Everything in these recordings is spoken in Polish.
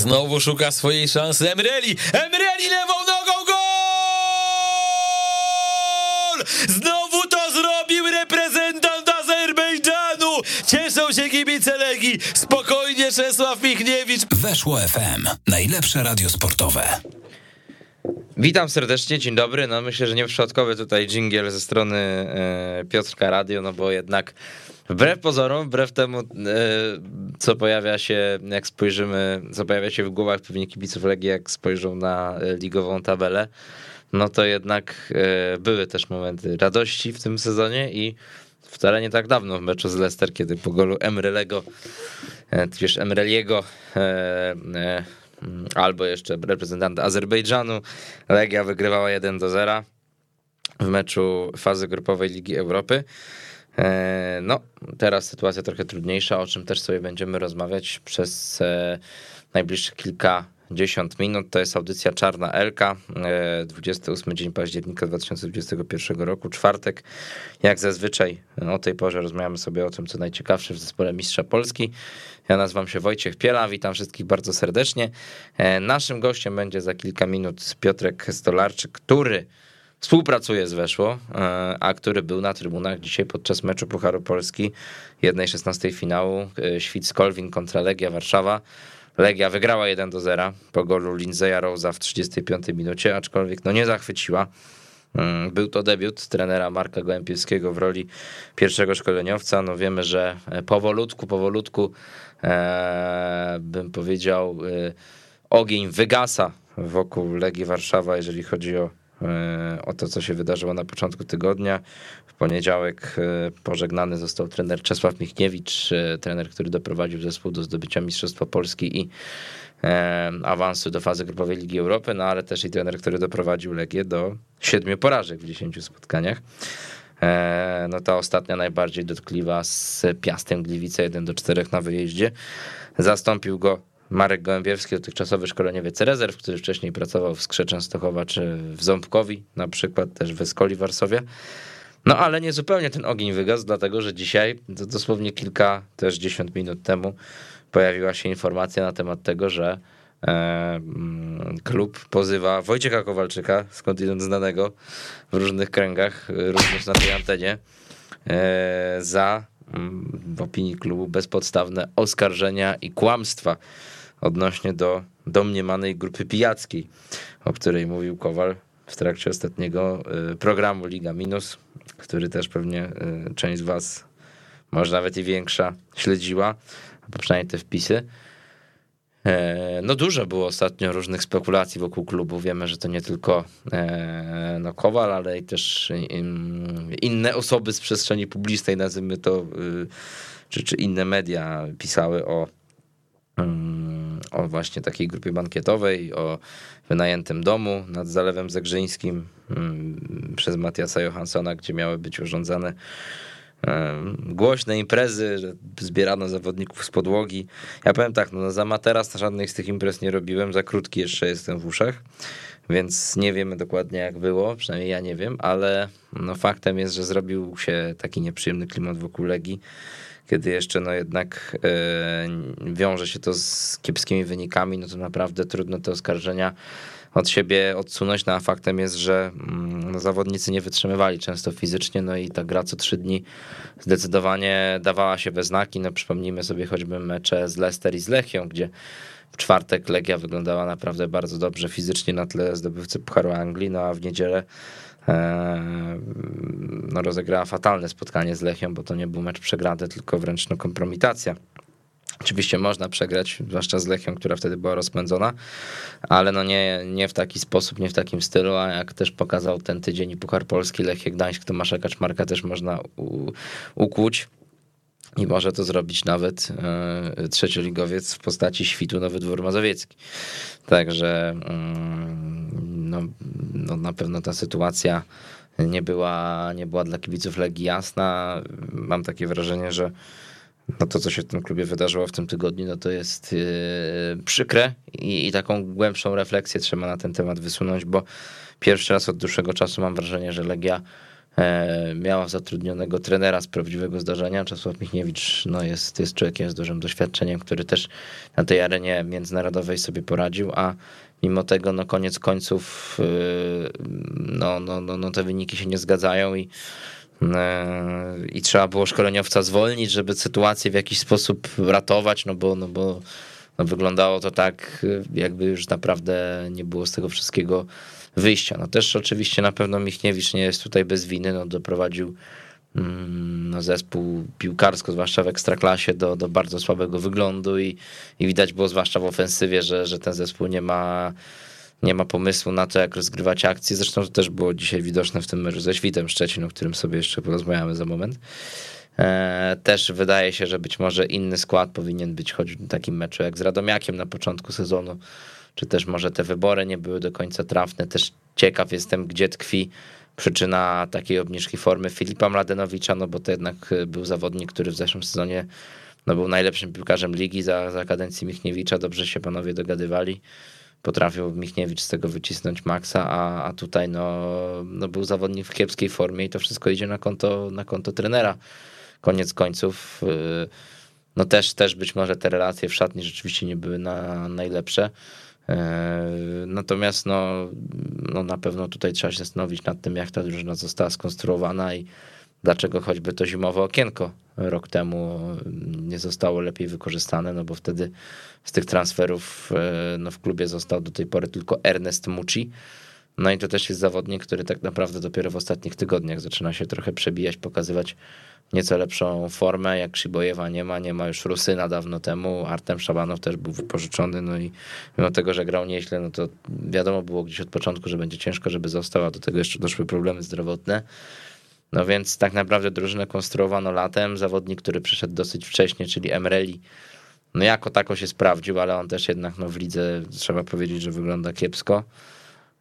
Znowu szuka swojej szansy Emreli. Emreli lewą nogą gol! Znowu to zrobił reprezentant Azerbejdżanu. Cieszą się kibice Legii. Spokojnie Czesław Michniewicz. Weszło FM. Najlepsze radio sportowe. Witam serdecznie, dzień dobry. No myślę, że nieprzypadkowy tutaj dżingiel ze strony e, Piotrka Radio, no bo jednak wbrew pozorom, wbrew temu, e, co pojawia się, jak spojrzymy, co pojawia się w głowach pewnie kibiców Legii, jak spojrzą na e, ligową tabelę, no to jednak e, były też momenty radości w tym sezonie i wcale nie tak dawno w meczu z Leicester, kiedy po golu Emrelego, e, wiesz, Emreliego e, albo jeszcze reprezentant Azerbejdżanu, Legia wygrywała 1 do 0 w meczu fazy grupowej Ligi Europy. E, No, teraz sytuacja trochę trudniejsza, o czym też sobie będziemy rozmawiać przez e, najbliższe kilkadziesiąt minut. To jest audycja Czarna Elka, e, 28 dzień października 2021 roku, czwartek. Jak zazwyczaj o tej porze rozmawiamy sobie o tym, co najciekawsze w zespole Mistrza Polski. Ja nazywam się Wojciech Piela, witam wszystkich bardzo serdecznie. E, Naszym gościem będzie za kilka minut Piotrek Stolarczyk, który współpracuje z Weszło, e, a który był na trybunach dzisiaj podczas meczu Pucharu Polski 1-16 finału e, Świt-Skolwin kontra Legia Warszawa. Legia wygrała 1 do 0 po golu Lindzeya Rose'a w 35 minucie, aczkolwiek no nie zachwyciła. Mm, Był to debiut trenera Marka Gołępiewskiego w roli pierwszego szkoleniowca. No wiemy, że powolutku, powolutku e, bym powiedział e, ogień wygasa wokół Legii Warszawa, jeżeli chodzi o, e, o to, co się wydarzyło na początku tygodnia. W poniedziałek e, pożegnany został trener Czesław Michniewicz, e, trener, który doprowadził zespół do zdobycia Mistrzostwa Polski i e, awansu do fazy grupowej Ligi Europy, no ale też i trener, który doprowadził Legię do siedmiu porażek w dziesięciu spotkaniach. E, No ta ostatnia najbardziej dotkliwa z Piastem Gliwice 1 do 4 na wyjeździe. Zastąpił go Marek Gołębiewski, dotychczasowy szkoleniowiec rezerw, który wcześniej pracował w Skrze Częstochowa czy w Ząbkowi, na przykład też w Eskoli Warszawie. No ale nie zupełnie ten ogień wygasł, dlatego że dzisiaj, dosłownie kilka, też dziesiąt minut temu, pojawiła się informacja na temat tego, że e, mm, klub pozywa Wojciecha Kowalczyka, skądinąd znanego w różnych kręgach, również na tej antenie, e, za mm, w opinii klubu bezpodstawne oskarżenia i kłamstwa odnośnie do domniemanej grupy pijackiej, o której mówił Kowal w trakcie ostatniego e, programu Liga Minus, który też pewnie e, część z was, może nawet i większa, śledziła, a przynajmniej te wpisy. E, No dużo było ostatnio różnych spekulacji wokół klubu. Wiemy, że to nie tylko e, no, Kowal, ale i też inne osoby z przestrzeni publicznej, nazwijmy to, y, czy, czy inne media pisały o, mm, o właśnie takiej grupie bankietowej, o wynajętym domu nad Zalewem Zegrzyńskim mm, przez Matiasa Johanssona, gdzie miały być urządzane głośne imprezy, że zbierano zawodników z podłogi. Ja powiem tak, no za materac żadnych z tych imprez nie robiłem, za krótki jeszcze jestem w uszach, więc nie wiemy dokładnie jak było, przynajmniej ja nie wiem, ale no faktem jest, że zrobił się taki nieprzyjemny klimat wokół Legii, kiedy jeszcze no jednak e, wiąże się to z kiepskimi wynikami, no to naprawdę trudno te oskarżenia od siebie odsunąć, no a faktem jest, że mm, zawodnicy nie wytrzymywali często fizycznie, no i ta gra co trzy dni zdecydowanie dawała się we znaki, no przypomnijmy sobie choćby mecze z Leicester i z Lechią, gdzie w czwartek Legia wyglądała naprawdę bardzo dobrze fizycznie na tle zdobywcy Pucharu Anglii, no a w niedzielę no, rozegrała fatalne spotkanie z Lechią, bo to nie był mecz przegrany, tylko wręcz no, kompromitacja. Oczywiście można przegrać, zwłaszcza z Lechią, która wtedy była rozpędzona, ale no nie, nie w taki sposób, nie w takim stylu, a jak też pokazał ten tydzień i Puchar Polski, Lechie Gdańsk, Tomasza Kaczmarka też można u, ukłuć. I może to zrobić nawet e, trzecioligowiec w postaci świtu Nowy Dwór Mazowiecki. Także mm, no, no na pewno ta sytuacja nie była, nie była dla kibiców Legii jasna. Mam takie wrażenie, że no to, co się w tym klubie wydarzyło w tym tygodniu, no to jest yy, przykre i, i taką głębszą refleksję trzeba na ten temat wysunąć, bo pierwszy raz od dłuższego czasu mam wrażenie, że Legia e, miała zatrudnionego trenera z prawdziwego zdarzenia. Czesław Michniewicz no jest, jest człowiekiem z dużym doświadczeniem, który też na tej arenie międzynarodowej sobie poradził, a mimo tego no koniec końców no, no, no, no te wyniki się nie zgadzają i i trzeba było szkoleniowca zwolnić, żeby sytuację w jakiś sposób ratować, no bo, no bo no wyglądało to tak, jakby już naprawdę nie było z tego wszystkiego wyjścia. No też oczywiście na pewno Michniewicz nie jest tutaj bez winy, no doprowadził mm, no zespół piłkarsko, zwłaszcza w ekstraklasie, do, do bardzo słabego wyglądu i, i widać było zwłaszcza w ofensywie, że, że ten zespół nie ma nie ma pomysłu na to, jak rozgrywać akcje. Zresztą to też było dzisiaj widoczne w tym meczu ze Świtem Szczecin, o którym sobie jeszcze porozmawiamy za moment. E, też wydaje się, że być może inny skład powinien być choć w takim meczu jak z Radomiakiem na początku sezonu, czy też może te wybory nie były do końca trafne. Też ciekaw jestem, gdzie tkwi przyczyna takiej obniżki formy Filipa Mladenowicza, no bo to jednak był zawodnik, który w zeszłym sezonie no, był najlepszym piłkarzem ligi za, za kadencji Michniewicza, dobrze się panowie dogadywali potrafił Michniewicz z tego wycisnąć maksa, a, a tutaj no, no był zawodnik w kiepskiej formie i to wszystko idzie na konto, na konto trenera. Koniec końców, y, no też, też być może te relacje w szatni rzeczywiście nie były na, najlepsze. Y, natomiast no, no na pewno tutaj trzeba się zastanowić nad tym, jak ta drużyna została skonstruowana i dlaczego choćby to zimowe okienko rok temu nie zostało lepiej wykorzystane, no bo wtedy z tych transferów e, no w klubie został do tej pory tylko Ernest Mucci. No i to też jest zawodnik, który tak naprawdę dopiero w ostatnich tygodniach zaczyna się trochę przebijać, pokazywać nieco lepszą formę. Jak Szybojewa nie ma, nie ma już Rusyna dawno temu. Artem Szabanow też był wypożyczony, no i mimo tego, że grał nieźle, no to wiadomo było gdzieś od początku, że będzie ciężko, żeby został, a do tego jeszcze doszły problemy zdrowotne. No więc tak naprawdę drużynę konstruowano latem. Zawodnik, który przyszedł dosyć wcześnie, czyli Emreli, no jako tako się sprawdził, ale on też jednak no w lidze trzeba powiedzieć, że wygląda kiepsko.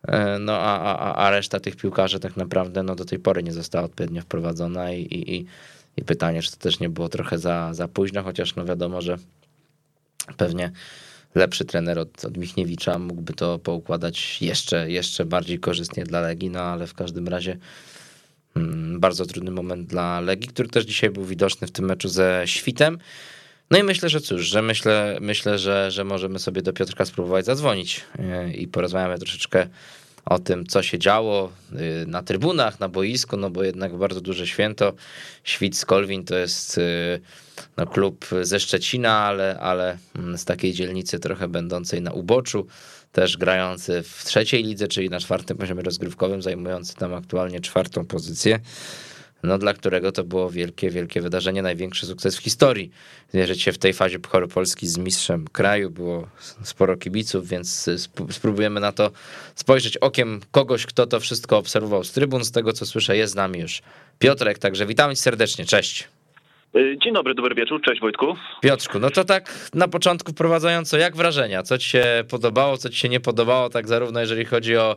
E, no a, a, a reszta tych piłkarzy tak naprawdę no do tej pory nie została odpowiednio wprowadzona i, i, i pytanie, czy to też nie było trochę za, za późno, chociaż no wiadomo, że pewnie lepszy trener od, od Michniewicza mógłby to poukładać jeszcze, jeszcze bardziej korzystnie dla Legii, no ale w każdym razie mm, bardzo trudny moment dla Legii, który też dzisiaj był widoczny w tym meczu ze Świtem. No i myślę, że cóż, że myślę, myślę że, że możemy sobie do Piotrka spróbować zadzwonić e, i porozmawiamy troszeczkę o tym, co się działo e, na trybunach, na boisku, no bo jednak bardzo duże święto. Świt Kolwin to jest e, no, klub ze Szczecina, ale, ale mm, z takiej dzielnicy trochę będącej na uboczu, też grający w trzeciej lidze, czyli na czwartym poziomie rozgrywkowym, zajmujący tam aktualnie czwartą pozycję no dla którego to było wielkie, wielkie wydarzenie, największy sukces w historii. Zmierzyć się w tej fazie Pucharu Polski z mistrzem kraju, było sporo kibiców, więc spróbujemy na to spojrzeć okiem kogoś, kto to wszystko obserwował z trybun. Z tego, co słyszę, jest z nami już Piotrek, także witamy serdecznie, cześć. Y, dzień dobry, dobry wieczór, cześć Wojtku. Piotrku, no to tak na początku wprowadzająco, jak wrażenia? Co ci się podobało, co ci się nie podobało, tak zarówno jeżeli chodzi o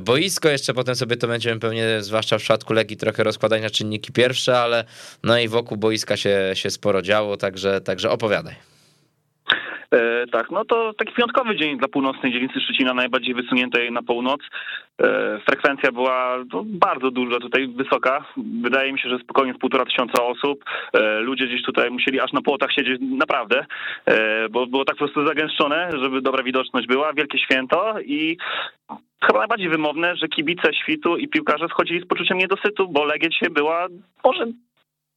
boisko. Jeszcze potem sobie to będziemy pewnie, zwłaszcza w przypadku Legii, trochę rozkładać na czynniki pierwsze, ale no i wokół boiska się, się sporo działo, także, także opowiadaj. E, tak, no to taki piątkowy dzień dla północnej dzielnicy Szczecina, najbardziej wysuniętej na północ. E, frekwencja była no, bardzo duża, tutaj wysoka. Wydaje mi się, że spokojnie z półtora tysiąca osób. E, ludzie gdzieś tutaj musieli aż na płotach siedzieć, naprawdę, e, bo było tak po prostu zagęszczone, żeby dobra widoczność była. Wielkie święto i chyba najbardziej wymowne, że kibice świtu i piłkarze schodzili z poczuciem niedosytu, bo dzisiaj była może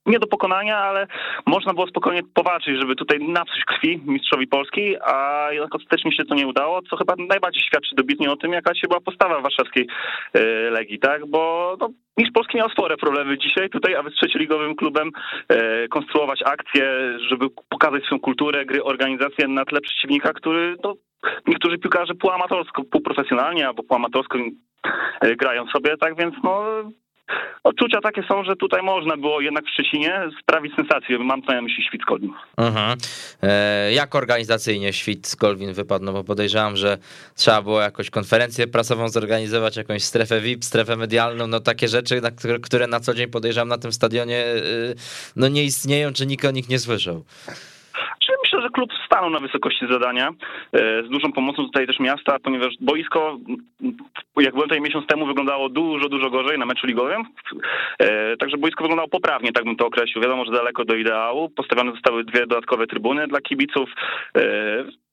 nie do pokonania, ale można było spokojnie powalczyć, żeby tutaj napsuć krwi mistrzowi Polski, a jednak ostatecznie się to nie udało, co chyba najbardziej świadczy dobitnie o tym, jaka się była postawa warszawskiej e, Legii, tak? Bo no, Mistrz Polski miał spore problemy dzisiaj tutaj, aby z trzecioligowym klubem e, konstruować akcje, żeby pokazać swoją kulturę, gry, organizację na tle przeciwnika, który no, niektórzy piłkarze półamatorsko, półprofesjonalnie albo półamatorsko e, grają sobie, tak więc no Odczucia takie są, że tutaj można było jednak w Szczecinie sprawić sensację. Mam na myśli Świt Kolwin. Mhm. E, jak organizacyjnie Świt Kolwin wypadł? No bo podejrzewam, że trzeba było jakąś konferencję prasową zorganizować, jakąś strefę VIP, strefę medialną, no takie rzeczy, na które, które na co dzień podejrzewam na tym stadionie y, no nie istnieją, czy nikt o nich nie słyszał. Klub stanął na wysokości zadania z dużą pomocą tutaj też miasta, ponieważ boisko, jak byłem tutaj miesiąc temu, wyglądało dużo, dużo gorzej na meczu ligowym. Także boisko wyglądało poprawnie, tak bym to określił. Wiadomo, że daleko do ideału. Postawione zostały dwie dodatkowe trybuny dla kibiców.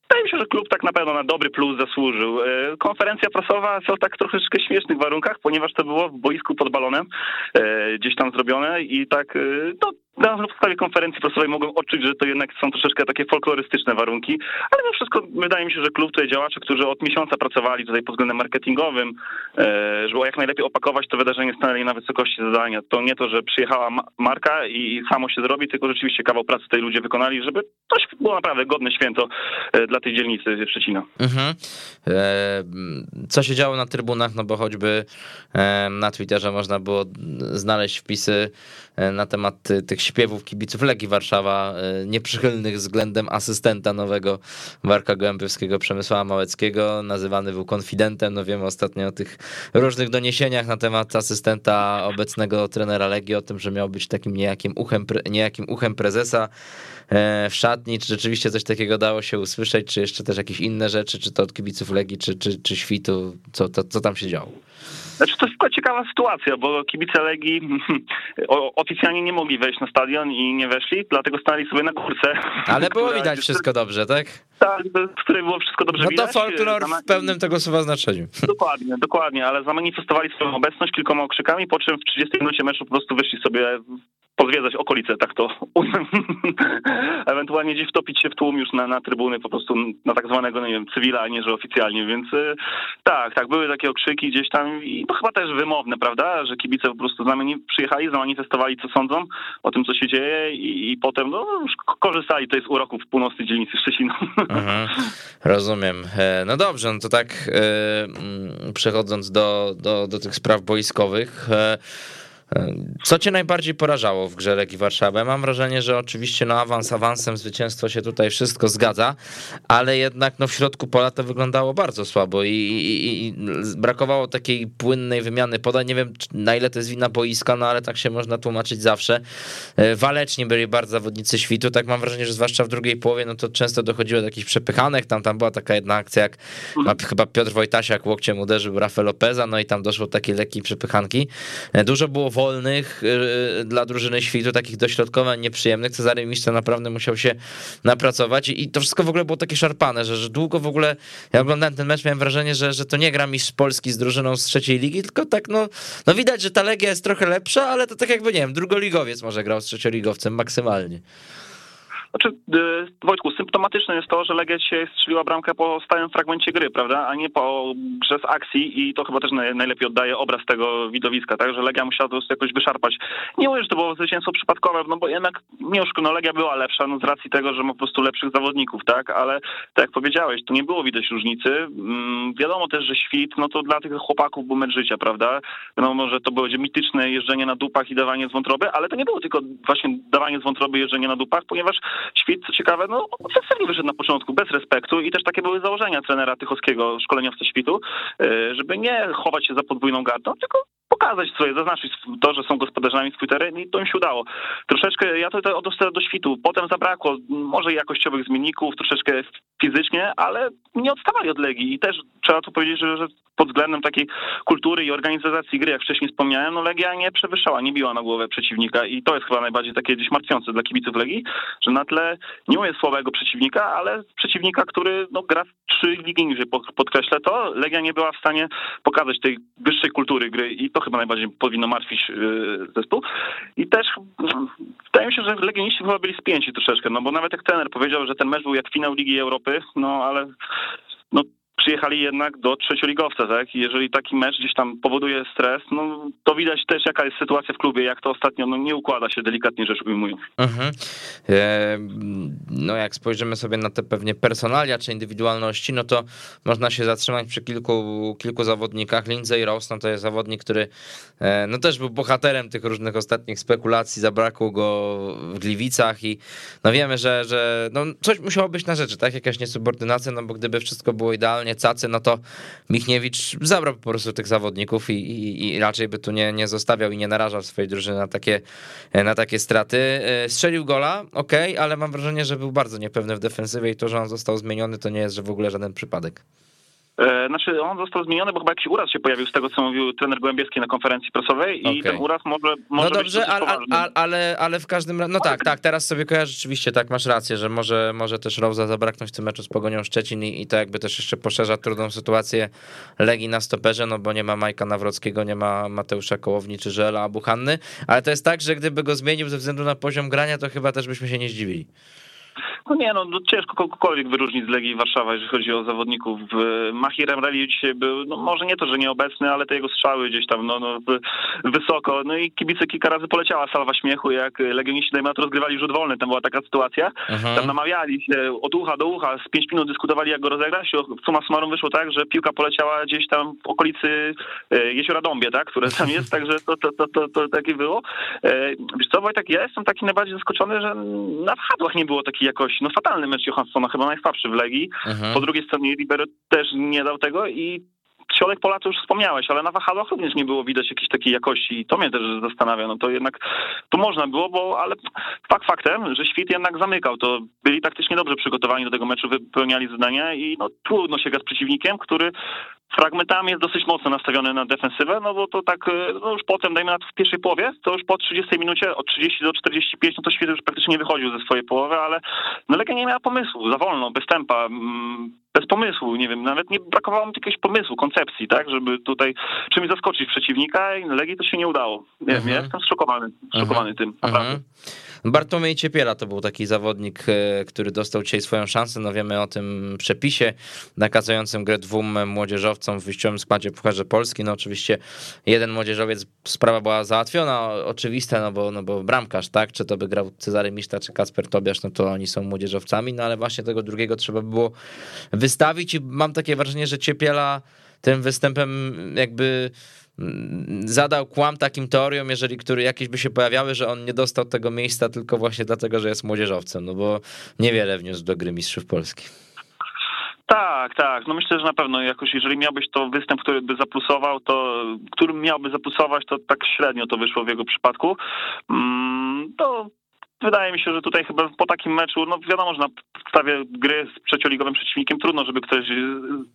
Wydaje mi się, że klub tak na pewno na dobry plus zasłużył. E, konferencja prasowa są tak troszeczkę śmiesznych warunkach, ponieważ to było w boisku pod balonem e, gdzieś tam zrobione i tak e, no, na podstawie konferencji prasowej mogłem odczuć, że to jednak są troszeczkę takie folklorystyczne warunki, ale mimo wszystko wydaje mi się, że klub tutaj działacze, którzy od miesiąca pracowali tutaj pod względem marketingowym, żeby jak najlepiej opakować to wydarzenie, stanęli na wysokości zadania. To nie to, że przyjechała marka i samo się zrobi, tylko rzeczywiście kawał pracy tutaj ludzie wykonali, żeby coś było naprawdę godne święto dla dla tej dzielnicy Szczecina. Mhm. E, co się działo na trybunach, no bo choćby e, na Twitterze można było znaleźć wpisy e, na temat tych śpiewów kibiców Legii Warszawa, nieprzychylnych względem asystenta nowego Warka Gołębiowskiego Przemysława Małeckiego, nazywany był konfidentem, no wiemy ostatnio o tych różnych doniesieniach na temat asystenta obecnego trenera Legii, o tym, że miał być takim niejakim uchem, niejakim uchem prezesa w szatni, czy rzeczywiście coś takiego dało się usłyszeć, czy jeszcze też jakieś inne rzeczy, czy to od kibiców Legii, czy, czy, czy Świtu, co, to, co tam się działo? Znaczy to jest ciekawa sytuacja, bo kibice Legii oficjalnie nie mogli wejść na stadion i nie weszli, dlatego stanęli sobie na górce. Ale było widać wszystko dobrze, tak? Tak, w której było wszystko dobrze no widać. No to folklor w pełnym tego słowa znaczeniu. Dokładnie, dokładnie, ale zamanifestowali swoją obecność kilkoma okrzykami, po czym w 30 minucie meczu po prostu wyszli sobie pozwiedzać okolice, tak to Ewentualnie gdzieś wtopić się w tłum już na, na trybuny po prostu na tak zwanego, nie wiem, cywila, a nie, że oficjalnie, więc y, tak, tak, były takie okrzyki gdzieś tam i to chyba też wymowne, prawda, że kibice po prostu znamieni przyjechali, zamanifestowali, co sądzą o tym, co się dzieje i, i potem no, korzystali tutaj z uroków północnej dzielnicy Szczecina. Rozumiem. E, no dobrze, no to tak e, przechodząc do, do, do tych spraw boiskowych, e, co cię najbardziej porażało w grze Legii Warszawa? Mam wrażenie, że oczywiście no awans awansem, zwycięstwo się tutaj wszystko zgadza, ale jednak no w środku pola to wyglądało bardzo słabo i, i, i brakowało takiej płynnej wymiany podań. Nie wiem na ile to jest wina boiska, no ale tak się można tłumaczyć zawsze. E, waleczni byli bardzo zawodnicy świtu, tak mam wrażenie, że zwłaszcza w drugiej połowie, no to często dochodziło do jakichś przepychanek, tam, tam była taka jedna akcja, jak chyba Piotr Wojtasiak łokciem uderzył Rafael Lopeza, no i tam doszło do takiej lekkiej przepychanki. E, dużo było wolnych y, dla drużyny świtu, takich dośrodkowań nieprzyjemnych. Cezary Mistrza naprawdę musiał się napracować i to wszystko w ogóle było takie szarpane, że, że długo w ogóle, ja oglądałem ten mecz, miałem wrażenie, że, że to nie gra mistrz Polski z drużyną z trzeciej ligi, tylko tak no, no widać, że ta Legia jest trochę lepsza, ale to tak jakby, nie wiem, drugoligowiec może grał z trzecioligowcem maksymalnie. Znaczy, y, Wojtku, symptomatyczne jest to, że Legia dzisiaj strzeliła bramkę po stałym fragmencie gry, prawda, a nie po grze z akcji i to chyba też najlepiej oddaje obraz tego widowiska, tak, że Legia musiała to jakoś wyszarpać. Nie mówię, że to było zwycięstwo przypadkowe, no bo jednak nie no Legia była lepsza, no z racji tego, że ma po prostu lepszych zawodników, tak, ale tak jak powiedziałeś, to nie było widać różnicy. Mm, wiadomo też, że świt, no to dla tych chłopaków był mecz życia, prawda, wiadomo, że to będzie mityczne jeżdżenie na dupach i dawanie z wątroby, ale to nie było tylko właśnie dawanie z wątroby, jeżdżenie na dupach, ponieważ Świt, co ciekawe, no ofensywnie wyszedł na początku, bez respektu i też takie były założenia trenera Tychowskiego, szkoleniowca Świtu, e, żeby nie chować się za podwójną gardą, tylko pokazać swoje, zaznaczyć to, że są gospodarzami swój teren i to im się udało. Troszeczkę, ja to odnoszę do świtu, potem zabrakło może jakościowych zmienników, troszeczkę fizycznie, ale nie odstawali od Legii. I też trzeba tu powiedzieć, że, pod względem takiej kultury i organizacji gry, jak wcześniej wspomniałem, no Legia nie przewyższała, nie biła na głowę przeciwnika. I to jest chyba najbardziej takie gdzieś martwiące dla kibiców Legii, że na tle nie mówię słabego przeciwnika, ale przeciwnika, który no, gra w trzy ligi niżej, podkreślę to, Legia nie była w stanie pokazać tej wyższej kultury gry. I to chyba najbardziej powinno martwić yy, zespół. I też wydaje mi się, że legioniści chyba byli spięci troszeczkę, no bo nawet jak trener powiedział, że ten mecz był jak finał Ligi Europy, no ale no, przyjechali jednak do trzecioligowca, tak? I jeżeli taki mecz gdzieś tam powoduje stres, no to widać też jaka jest sytuacja w klubie, jak to ostatnio no, nie układa się delikatnie rzecz ujmując. Mhm. E, no jak spojrzymy sobie na te pewnie personalia czy indywidualności, no to można się zatrzymać przy kilku, kilku zawodnikach. Lindsay Ross, no to jest zawodnik, który e, no też był bohaterem tych różnych ostatnich spekulacji, zabrakło go w Gliwicach i no wiemy, że, że no coś musiało być na rzeczy, tak? Jakaś niesubordynacja, no bo gdyby wszystko było idealnie, cacy, no to Michniewicz zabrał po prostu tych zawodników i, i, i raczej by tu nie, nie zostawiał i nie narażał swojej drużyny na takie, na takie straty. Strzelił gola, ok, ale mam wrażenie, że był bardzo niepewny w defensywie i to, że on został zmieniony, to nie jest że w ogóle żaden przypadek. E, znaczy on został zmieniony, bo chyba jakiś uraz się pojawił z tego, co mówił trener Głębieski na konferencji prasowej i okay. ten uraz może, może No dobrze, ale, ale, ale, ale w każdym razie, no tak, tak, teraz sobie kojarzę rzeczywiście, tak, masz rację, że może, może też Rosa zabraknąć w tym meczu z Pogonią Szczecin i, i to jakby też jeszcze poszerza trudną sytuację Legii na stoperze, no bo nie ma Majka Nawrockiego, nie ma Mateusza Kołowni czy Żela Abuchanny, ale to jest tak, że gdyby go zmienił ze względu na poziom grania, to chyba też byśmy się nie zdziwili. No nie, no, no ciężko kogokolwiek wyróżnić z Legii Warszawa, jeżeli chodzi o zawodników. Mahir Emreli dzisiaj był, no może nie to, że nieobecny, ale te jego strzały gdzieś tam no, no, wysoko. No i kibice kilka razy poleciała salwa śmiechu, jak legioniści dajmy to rozgrywali rzut wolny. Tam była taka sytuacja. Aha. Tam namawiali się od ucha do ucha, z pięć minut dyskutowali, jak go rozegrać. Suma summarum wyszło tak, że piłka poleciała gdzieś tam w okolicy e, Jeziora Dąbie, tak, które tam jest, także to, to, to, to, to takie było. E, wiesz co, Wojtek, ja jestem taki najbardziej zaskoczony, że na wchadłach nie było takiej jakości no fatalny mecz Johanssona, chyba najsłabszy w Legii. Mhm. Po drugiej stronie Ribery też nie dał tego i środek pola to już wspomniałeś, ale na wahadłach również nie było widać jakiejś takiej jakości i to mnie też zastanawia. No to jednak tu można było, bo ale fakt faktem, że Świt jednak zamykał, to byli taktycznie dobrze przygotowani do tego meczu, wypełniali zadania i no trudno się gra z przeciwnikiem, który fragmentami jest dosyć mocno nastawiony na defensywę, no bo to tak e, no już potem, dajmy na to w pierwszej połowie, to już po 30 minucie, od 30 do 45, no to Świt już praktycznie nie wychodził ze swojej połowy, ale no Legia nie miała pomysłu, za wolno, bez tempa, mm, bez pomysłu, nie wiem, nawet nie brakowało mi jakiegoś pomysłu, koncepcji, tak, żeby tutaj czymś zaskoczyć przeciwnika i Legii to się nie udało. Nie wiem, ja jestem zszokowany, zszokowany tym, naprawdę. Mhm. Bartłomiej Ciepiela to był taki zawodnik, e, który dostał dzisiaj swoją szansę. No wiemy o tym przepisie nakazującym grę dwóm młodzieżowcom w wyjściowym składzie Pucharze Polski. No oczywiście jeden młodzieżowiec, sprawa była załatwiona, oczywiste, no bo, no bo bramkarz, tak? Czy to by grał Cezary Miszta, czy Kasper Tobiasz, no to oni są młodzieżowcami, no ale właśnie tego drugiego trzeba było wystawić i mam takie wrażenie, że Ciepiela tym występem jakby zadał kłam takim teoriom, jeżeli który jakieś by się pojawiały, że on nie dostał tego miejsca tylko właśnie dlatego, że jest młodzieżowcem, no bo niewiele wniósł do gry Mistrzów Polski. Tak, tak. No myślę, że na pewno jakoś, jeżeli miałbyś to występ, który by zaplusował, to którym miałby zaplusować, to tak średnio to wyszło w jego przypadku. Mm, to wydaje mi się, że tutaj chyba po takim meczu, no wiadomo, że na podstawie gry z trzecioligowym przeciwnikiem trudno, żeby ktoś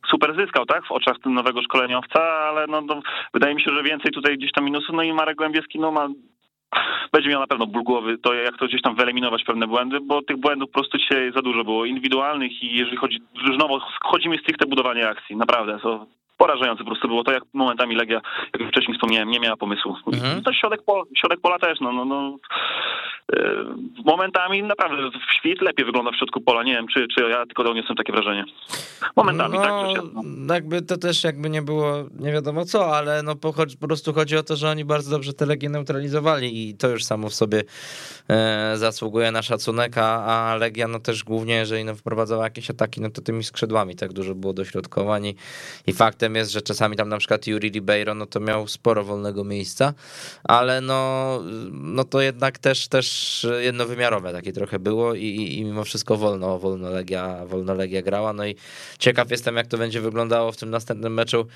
super zyskał, tak, w oczach nowego szkoleniowca, ale no, no wydaje mi się, że więcej tutaj gdzieś tam minusów, no i Marek Głębieski, no ma będzie miał na pewno ból głowy, to jak to gdzieś tam wyeliminować pewne błędy, bo tych błędów po prostu dzisiaj za dużo było, indywidualnych i jeżeli chodzi, drużynowo chodzimy stricte budowanie akcji, naprawdę, to porażające po prostu było to, jak momentami Legia, jak wcześniej wspomniałem, nie miała pomysłu. Mhm. To środek, środek pola też, no, no, no e, momentami naprawdę w świt lepiej wygląda w środku pola. Nie wiem, czy, czy ja tylko odniosłem takie wrażenie. Momentami, tak, no, tak. No. Jakby to też jakby nie było nie wiadomo co, ale no po, po prostu chodzi o to, że oni bardzo dobrze te Legie neutralizowali i to już samo w sobie e, zasługuje na szacunek, a, a Legia no też głównie, jeżeli no wprowadzała jakieś ataki, no to tymi skrzydłami tak dużo było dośrodkowań i, i faktem jest, że czasami tam na przykład Yuri Ribeiro, no to miał sporo wolnego miejsca, ale no, no to jednak też, też jednowymiarowe takie trochę było i, i mimo wszystko wolno, wolno Legia, wolno Legia grała, no i ciekaw jestem, jak to będzie wyglądało w tym następnym meczu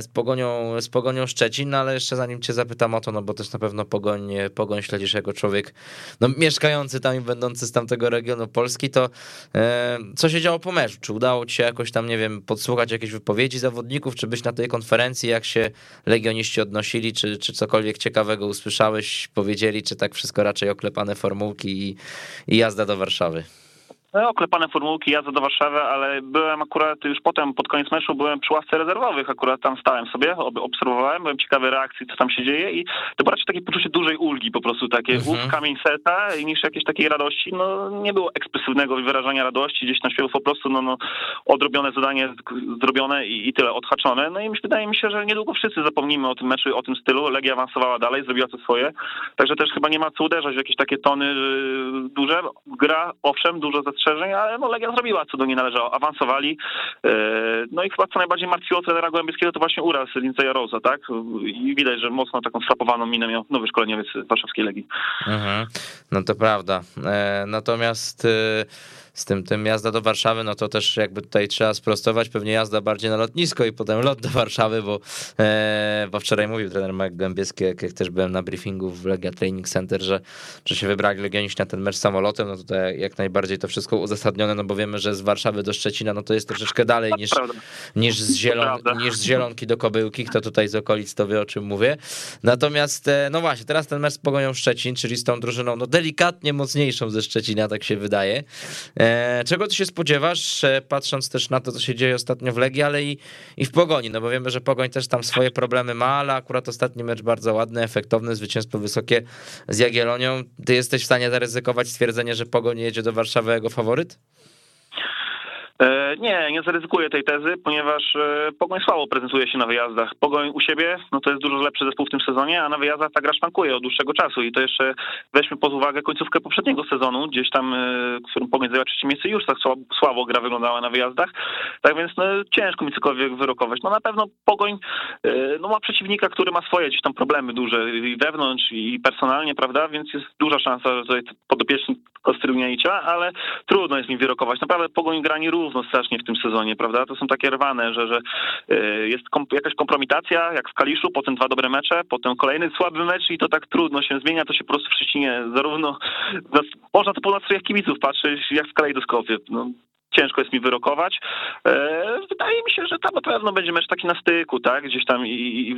z Pogonią, z Pogonią Szczecin, no ale jeszcze zanim cię zapytam o to, no bo też na pewno Pogoń, Pogoń śledzisz jako człowiek no, mieszkający tam i będący z tamtego regionu Polski, to e, co się działo po meczu? Czy udało ci się jakoś tam, nie wiem, podsłuchać jakieś wypowiedzi zawodników, czy być na tej konferencji, jak się legioniści odnosili, czy, czy cokolwiek ciekawego usłyszałeś, powiedzieli, czy tak wszystko raczej oklepane formułki i, i jazda do Warszawy? No, oklepane formułki, jazda do Warszawy, ale byłem akurat już potem, pod koniec meczu, byłem przy ławce rezerwowych, akurat tam stałem sobie, obserwowałem, byłem ciekawy reakcji, co tam się dzieje i to było raczej takie poczucie dużej ulgi, po prostu takie mhm. kamień serca niż jakiejś takiej radości, no nie było ekspresywnego wyrażania radości, gdzieś tam śpiewu po prostu, no, no odrobione zadanie, zrobione i, i tyle, odhaczone, no i wydaje mi się, że niedługo wszyscy zapomnimy o tym meczu, o tym stylu, Legia awansowała dalej, zrobiła to swoje, także też chyba nie ma co uderzać w jakieś takie tony y, duże, gra, owszem, dużo zastrzeżeń, ale no Legia zrobiła, co do niej należało. Awansowali. E, no i chyba co najbardziej martwiło trenera Gołębieskiego to właśnie uraz Linceja Rosa, tak? I widać, że mocno taką strapowaną minę miał nowy szkoleniowiec warszawskiej Legii. Mhm. No to prawda. E, natomiast e, z tym, tym jazda do Warszawy, no to też jakby tutaj trzeba sprostować, pewnie jazda bardziej na lotnisko i potem lot do Warszawy, bo, e, bo wczoraj mówił trener Marek Gębieski, jak, jak też byłem na briefingu w Legia Training Center, że, że się wybrali Legioniści na ten mecz samolotem, no tutaj jak najbardziej to wszystko uzasadnione, no bo wiemy, że z Warszawy do Szczecina, no to jest troszeczkę dalej niż, niż, z, zielon, niż z Zielonki do Kobyłki, kto tutaj z okolic to wie, o czym mówię. Natomiast, e, no właśnie, teraz ten mecz z Pogonią Szczecin, czyli z tą drużyną, no delikatnie mocniejszą ze Szczecina, tak się wydaje. E, czego ty się spodziewasz, e, patrząc też na to, co się dzieje ostatnio w Legii, ale i, i w Pogoni, no bo wiemy, że Pogoń też tam swoje problemy ma, ale akurat ostatni mecz bardzo ładny, efektowny, zwycięstwo wysokie z Jagielonią. Ty jesteś w stanie zaryzykować stwierdzenie, że Pogoń jedzie do Warszawy jako faworyt? E, nie, nie zaryzykuję tej tezy, ponieważ e, Pogoń słabo prezentuje się na wyjazdach. Pogoń u siebie, no to jest dużo lepszy zespół w tym sezonie, a na wyjazdach ta gra szwankuje od dłuższego czasu i to jeszcze weźmy pod uwagę końcówkę poprzedniego sezonu, gdzieś tam, e, w którym Pogoń zajęła trzecie miejsce, już tak słabo, słabo gra wyglądała na wyjazdach, tak więc no, ciężko mi cokolwiek wyrokować. No na pewno Pogoń no, ma przeciwnika, który ma swoje gdzieś tam problemy duże i wewnątrz i personalnie, prawda, więc jest duża szansa, że tutaj podopieczni Kostrylniaicia, ale trudno jest mi wyrokować. Naprawdę Pogoń gra nierówno równo strasznie w tym sezonie, prawda? To są takie rwane, że, że y, jest jakaś kompromitacja, jak w Kaliszu, potem dwa dobre mecze, potem kolejny słaby mecz i to tak trudno się zmienia, to się po prostu w Szczecinie zarówno, można to po nastrojach kibiców patrzeć, jak w kalejdoskopie. No, ciężko jest mi wyrokować. E, wydaje mi się, że tam na pewno będzie mecz taki na styku, tak? Gdzieś tam i, i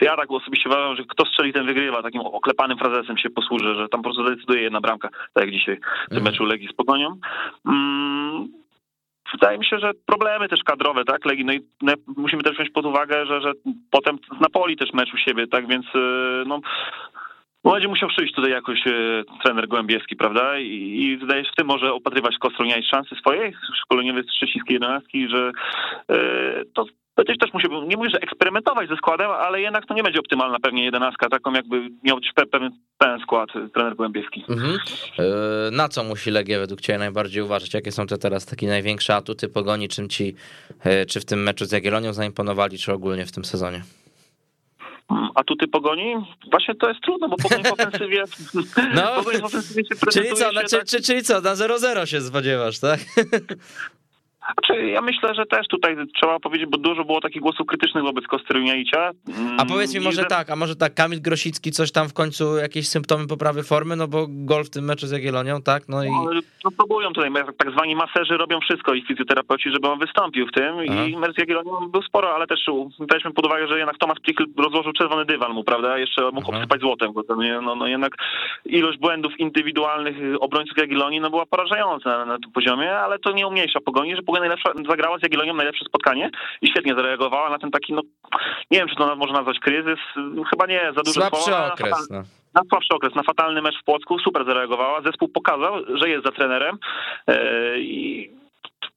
ja tak osobiście uważam, że kto strzeli, ten wygrywa. Takim oklepanym frazesem się posłużę, że tam po prostu decyduje jedna bramka, tak jak dzisiaj w tym mhm. meczu Legii z Pogonią. Mm, wydaje mi się, że problemy też kadrowe, tak, Legii, no i musimy też wziąć pod uwagę, że, że potem z Napoli też mecz u siebie, tak, więc y, no no będzie musiał przyjść tutaj jakoś e, trener Głębieski, prawda? I, i wydaje się w tym może opatrywać Kostroniaj szansy swojej, szkoleniowej z szczecińskiej jedenastki, że e, to Będziesz też musiał, nie mówię, że eksperymentować ze składem, ale jednak to nie będzie optymalna pewnie jedenastka, taką jakby miał być pewien, pewien skład trener Głębieski. Mhm. E, na co musi Legia według Ciebie najbardziej uważać? Jakie są te teraz takie największe atuty Pogoni? Czym Ci, czy w tym meczu z Jagiellonią zaimponowali, czy ogólnie w tym sezonie? Mm, atuty Pogoni? Właśnie to jest trudno, bo Pogoń w ofensywie... No, w ofensywie się czyli co, znaczy, tak... czy, czyli co, na 0-0 się spodziewasz, tak? Znaczy, ja myślę, że też tutaj trzeba powiedzieć, bo dużo było takich głosów krytycznych wobec Kostyryniaicia. A powiedz mi mm, może że... tak, a może tak, Kamil Grosicki coś tam w końcu, jakieś symptomy poprawy formy, no bo gol w tym meczu z Jagiellonią, tak? No i... No, próbują tutaj, tak zwani maserzy robią wszystko i fizjoterapeuci, żeby on wystąpił w tym Aha. i mecz z Jagiellonią był sporo, ale też weźmy pod uwagę, że jednak Tomasz Pichl rozłożył czerwony dywan mu, prawda? Jeszcze mógł Aha. obsypać złotem, bo to, no, no jednak ilość błędów indywidualnych obrońców Jagiellonii no była porażająca na, na tym poziomie, ale to nie umniejsza Pogoni, że Najlepsza, zagrała z Jagiellonią najlepsze spotkanie i świetnie zareagowała na ten taki, no nie wiem, czy to można nazwać kryzys, chyba nie, za dużo Słabszy słowa, okres, no. Na słabszy okres, na fatalny mecz w Płocku, super zareagowała, zespół pokazał, że jest za trenerem e, i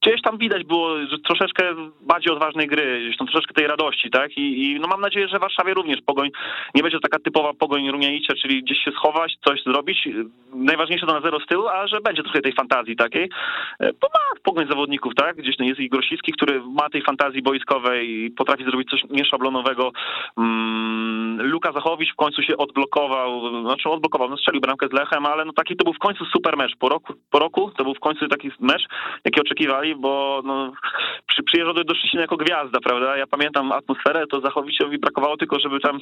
gdzieś tam widać było że troszeczkę bardziej odważnej gry, gdzieś tam troszeczkę tej radości, tak? I, I, no mam nadzieję, że w Warszawie również pogoń nie będzie taka typowa pogoń Rumianicia, czyli gdzieś się schować, coś zrobić. Najważniejsze to na zero z tyłu, a że będzie trochę tej fantazji takiej. E, bo ma pogoń zawodników, tak? Gdzieś jest i Grosicki, który ma tej fantazji boiskowej i potrafi zrobić coś nieszablonowego. Mm, Luka Zachowicz w końcu się odblokował, znaczy odblokował, no strzelił bramkę z Lechem, ale no taki to był w końcu super mecz. Po roku, po roku to był w końcu taki mecz, jaki oczekiwali, bo no, przy, przyjeżdżał do, do Szczecina jako gwiazda, prawda? Ja pamiętam atmosferę, to Zachowiciowi brakowało tylko, żeby tam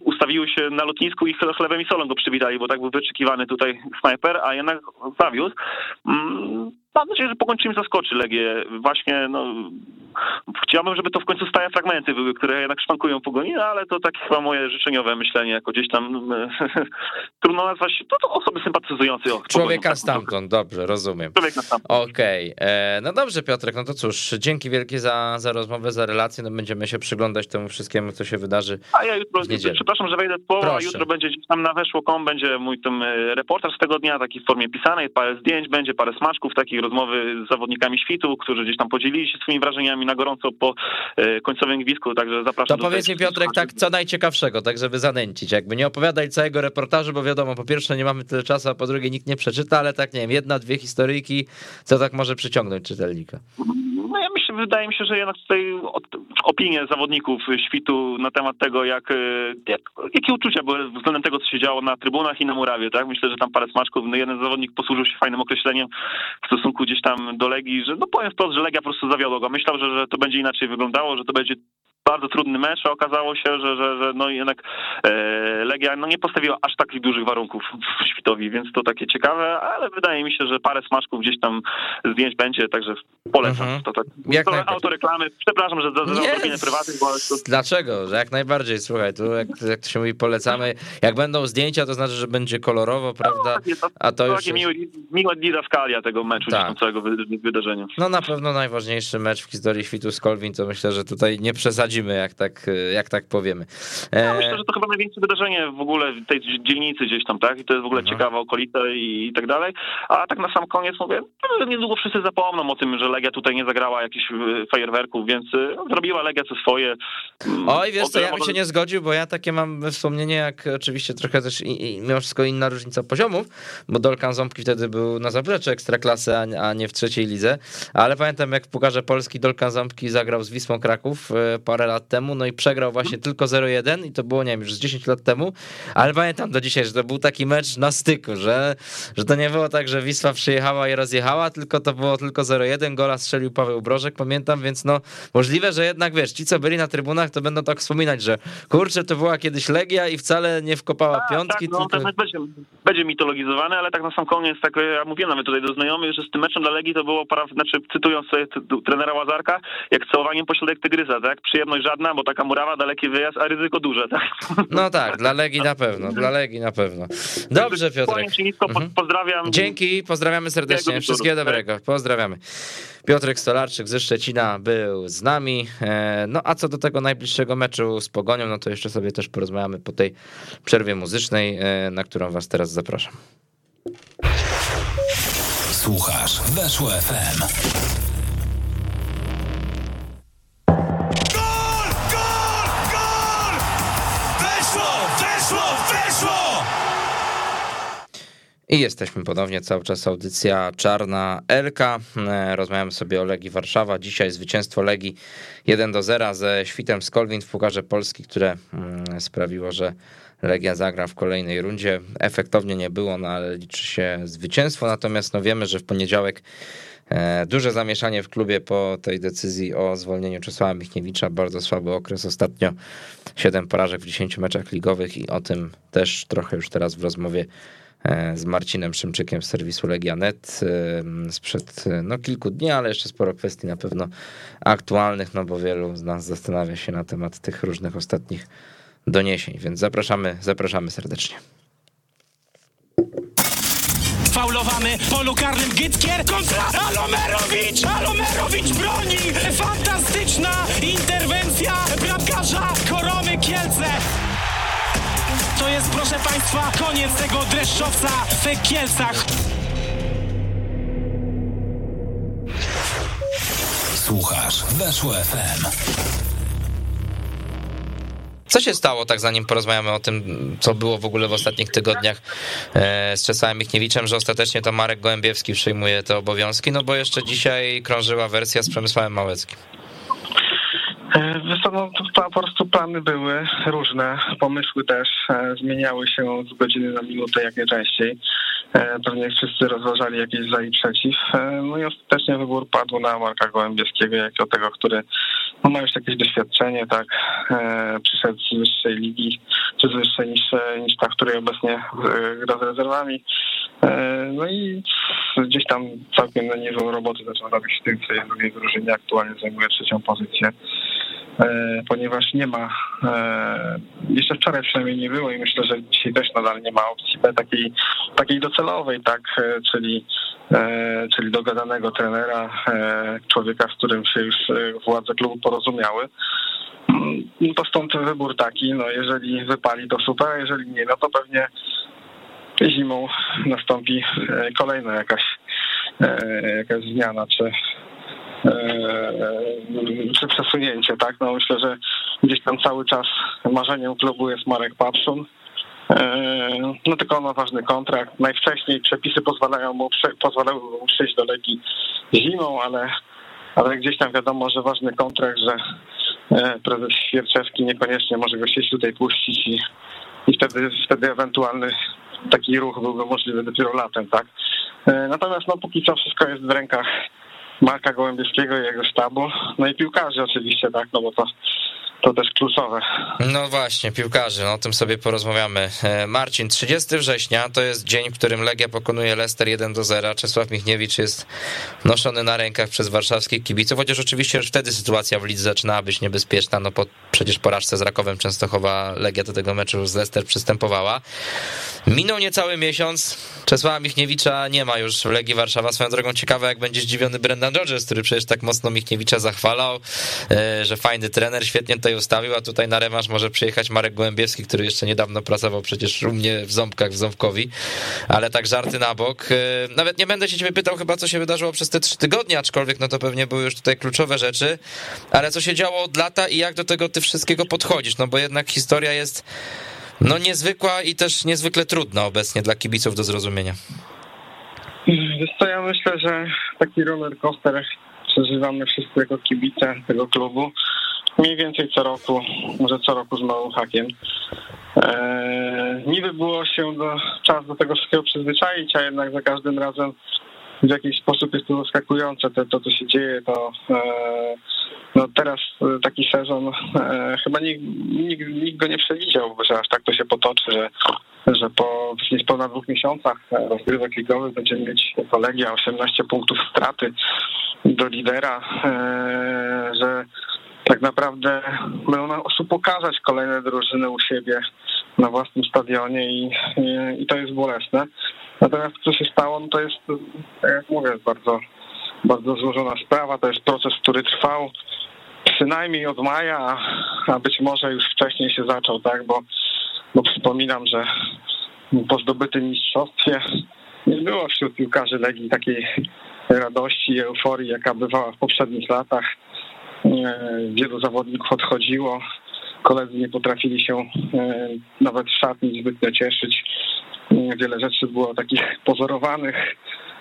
ustawiły się na lotnisku i chlebem i solą go przywitali, bo tak był wyczekiwany tutaj snajper, a jednak zawiózł. Mm, mam nadzieję, że pokończymy zaskoczy Legię. Właśnie, no, chciałbym, żeby to w końcu stałe fragmenty były, które jednak szwankują pogoni, no, ale to takie chyba moje życzeniowe myślenie, jako gdzieś tam trudno nazwać, to, to osoby sympatyzujące. O, Człowieka tak, stamtąd, dobrze, rozumiem. Człowieka stamtąd. Okej, okay. E, no dobrze Piotrek, no to cóż, dzięki wielkie za, za rozmowę, za relację, no będziemy się przyglądać temu wszystkiemu, co się wydarzy A ja jutro, przepraszam, że wejdę w jutro będzie gdzieś tam na weszło.com, będzie mój e, reportaż z tego dnia, taki w formie pisanej, parę zdjęć, będzie parę smaczków, takich rozmowy z zawodnikami świtu, którzy gdzieś tam podzielili się swoimi wrażeniami na gorąco po e, końcowym gwizdku, także zapraszam. To powiedz mi Piotrek tak co najciekawszego, tak żeby zanęcić, jakby nie opowiadaj całego reportażu, bo wiadomo, po pierwsze nie mamy tyle czasu, a po drugie nikt nie przeczyta, ale tak nie wiem, jedna, dwie historyjki, co tak może przyciągnąć czytelnika. Myślę, wydaje mi się, że jednak tutaj opinie zawodników świtu na temat tego, jak, jak, jakie uczucia były względem tego, co się działo na trybunach i na murawie, tak? Myślę, że tam parę smaczków, no jeden zawodnik posłużył się fajnym określeniem w stosunku gdzieś tam do Legii, że no powiem wprost, że Legia po prostu zawiodła go. Myślał, że, że to będzie inaczej wyglądało, że to będzie bardzo trudny mecz, a okazało się, że, że, że no jednak e, Legia no nie postawiła aż takich dużych warunków w Świtowi, więc to takie ciekawe, ale wydaje mi się, że parę smaczków gdzieś tam zdjęć będzie, także polecam. Mhm. To tak. Jak to autoreklamy. Przepraszam, że za, za odrobinę prywatnych, bo... To... Dlaczego? Że jak najbardziej, słuchaj, tu jak, jak to się mówi, polecamy. Jak będą zdjęcia, to znaczy, że będzie kolorowo, prawda? No, to, a to, to już... Takie miłe, didaskalia tego meczu, tak. całego wydarzenia. No na pewno najważniejszy mecz w historii świtu z Kolwin, to myślę, że tutaj nie przesadzi jak tak, jak tak powiemy. Ja myślę, że to chyba największe wydarzenie w ogóle w tej dzielnicy gdzieś tam, tak? I to jest w ogóle mhm. ciekawe okolice i, i, tak dalej. A tak na sam koniec mówię, no, niedługo wszyscy zapomną o tym, że Legia tutaj nie zagrała jakichś y, fajerwerków, więc y, zrobiła Legia co swoje. Mm, Oj, wiesz co, ja bym się nie zgodził, bo ja takie mam wspomnienie, jak oczywiście trochę też i, i mimo wszystko inna różnica poziomów, bo Dolkan Ząbki wtedy był na zapleczu Ekstraklasy, a, a nie w trzeciej lidze, ale pamiętam jak w Pukarze Polski Dolkan Ząbki zagrał z Wisłą Kraków parę parę lat temu, no i przegrał właśnie tylko 0-1 i to było, nie wiem, już z 10 lat temu, ale pamiętam do dzisiaj, że to był taki mecz na styku, że, że to nie było tak, że Wisła przyjechała i rozjechała, tylko to było tylko 0-1, gola strzelił Paweł Brożek, pamiętam, więc no możliwe, że jednak, wiesz, ci co byli na trybunach, to będą tak wspominać, że kurczę, to była kiedyś Legia i wcale nie wkopała A, piątki, tak, no, tylko... Ten będzie, będzie mitologizowany, ale tak na sam koniec, tak ja mówiłem nawet tutaj do znajomych, że z tym meczem dla Legii to było, znaczy cytując sobie trenera Łazarka, jak całowaniem pośrodek tygrysa, tak? Przyjemność żadna, bo taka murawa, daleki wyjazd, a ryzyko duże, tak? No tak, dla Legii na pewno, dla Legii na pewno. Dobrze, Piotrek. Mhm. Pozdrawiam. Dzięki, pozdrawiamy serdecznie. Wszystkiego dobrego. Pozdrawiamy. Piotrek Stolarczyk ze Szczecina był z nami. E, no a co do tego najbliższego meczu z Pogonią, no to jeszcze sobie też porozmawiamy po tej przerwie muzycznej, e, na którą was teraz zapraszam. Słuchasz, weszło FM. I jesteśmy ponownie, cały czas audycja Czarna Elka. E, rozmawiamy sobie o Legii Warszawa. Dzisiaj zwycięstwo Legii 1 do 0 ze Świtem z w Pukarze Polski, które mm, sprawiło, że Legia zagra w kolejnej rundzie. Efektownie nie było, no ale liczy się zwycięstwo. Natomiast no wiemy, że w poniedziałek e, Duże zamieszanie w klubie po tej decyzji o zwolnieniu Czesława Michniewicza. Bardzo słaby okres ostatnio. 7 porażek w 10 meczach ligowych i o tym też trochę już teraz w rozmowie z Marcinem Szymczykiem z serwisu Legianet e, sprzed no, kilku dni, ale jeszcze sporo kwestii na pewno aktualnych, no bo wielu z nas zastanawia się na temat tych różnych ostatnich doniesień, więc zapraszamy, zapraszamy serdecznie. Faulowany polu karnym Gytkier kontra Alomerowicz! Alomerowicz broni! Fantastyczna interwencja bramkarza Koromy Kielce! To jest, proszę Państwa, koniec tego dreszczowca w Kielcach. Słuchasz, weszło FM. Co się stało, tak zanim porozmawiamy o tym, co było w ogóle w ostatnich tygodniach e, z Czesławem Michniewiczem, że ostatecznie to Marek Gołębiewski przejmuje te obowiązki, no bo jeszcze dzisiaj krążyła wersja z Przemysławem Małeckim. E, wiesz no, to po prostu plany były różne, pomysły też e, zmieniały się z godziny na minutę jak najczęściej. E, pewnie wszyscy rozważali jakieś za i przeciw. No i ostatecznie wybór padł na Marka Gołębieskiego, jako tego, który no, ma już jakieś doświadczenie, tak, przyszedł z wyższej ligi, czy z wyższej niż, niż ta, której obecnie gra z rezerwami. No i gdzieś tam całkiem na niezłą robotę zaczął robić w tym, co jest drugiej drużynie, aktualnie zajmuje trzecią pozycję. E, ponieważ nie ma, e, jeszcze wczoraj przynajmniej nie było i myślę, że dzisiaj też nadal nie ma opcji takiej, takiej docelowej, tak, e, czyli, czyli dogadanego trenera, człowieka, z którym się już władze klubu porozumiały. Mm, to stąd wybór taki, no jeżeli wypali to super, a jeżeli nie, no to pewnie zimą nastąpi kolejna jakaś, jakaś zmiana, czy, czy przesunięcie, tak? No myślę, że gdzieś tam cały czas marzeniem klubu jest Marek Papszun. E, no tylko on ma ważny kontrakt. Najwcześniej przepisy pozwalają mu, pozwalają mu przyjść do Legii zimą, ale ale gdzieś tam wiadomo, że ważny kontrakt, że e, prezes Świerczewski niekoniecznie może go sieć tutaj puścić i, i wtedy, wtedy ewentualny taki ruch byłby możliwy dopiero latem, tak? E, natomiast no póki co wszystko jest w rękach Marka Gołębieskiego i jego sztabu, no i piłkarzy oczywiście, tak, no bo to to też kluczowe. No właśnie, piłkarzy, no o tym sobie porozmawiamy. E, Marcin, 30 września to jest dzień, w którym Legia pokonuje Leicester 1 do 0. Czesław Michniewicz jest noszony na rękach przez warszawskich kibiców, chociaż oczywiście już wtedy sytuacja w lidze zaczynała być niebezpieczna, no po przecież porażce z Rakowem Częstochowa Legia do tego meczu z Leicester przystępowała. Minął niecały miesiąc, Czesława Michniewicza nie ma już w Legii Warszawa. Swoją drogą ciekawe, jak będzie zdziwiony Brendan Rodgers, który przecież tak mocno Michniewicza zachwalał, e, że fajny trener, świetnie tutaj ustawił, a tutaj na rewanż może przyjechać Marek Gołębiewski, który jeszcze niedawno pracował przecież u mnie w Ząbkach, w Ząbkowi, ale tak żarty na bok. E, nawet nie będę się ciebie pytał chyba, co się wydarzyło przez te trzy tygodnie, aczkolwiek no to pewnie były już tutaj kluczowe rzeczy, ale co się działo od lata i jak do tego ty wszystkiego podchodzisz, no bo jednak historia jest no niezwykła i też niezwykle trudna obecnie dla kibiców do zrozumienia. Wiesz co, ja myślę, że taki roller coaster przeżywamy wszyscy jako kibice tego klubu. Mniej więcej co roku, może co roku z małym hakiem. Eee, niby było się do, czas do tego wszystkiego przyzwyczaić, a jednak za każdym razem w jakiś sposób jest to zaskakujące, to, to co się dzieje, to e, no teraz e, taki sezon e, chyba nikt, nikt, nikt go nie przewidział, że aż tak to się potoczy, że, że po niespełna dwóch miesiącach rozgrywek ligowych będziemy mieć kolegia 18 punktów straty do lidera, że tak naprawdę będą na osób pokazać kolejne drużyny u siebie na własnym stadionie i, i, i to jest bolesne. Natomiast co się stało, no to jest, tak jak mówię, bardzo, bardzo złożona sprawa. To jest proces, który trwał przynajmniej od maja, a być może już wcześniej się zaczął, tak? Bo, bo przypominam, że po zdobytym mistrzostwie nie było wśród piłkarzy Legii takiej radości i euforii, jaka bywała w poprzednich latach. Wielu zawodników odchodziło, koledzy nie potrafili się e, nawet szatni zbytnio cieszyć. Wiele rzeczy było takich pozorowanych,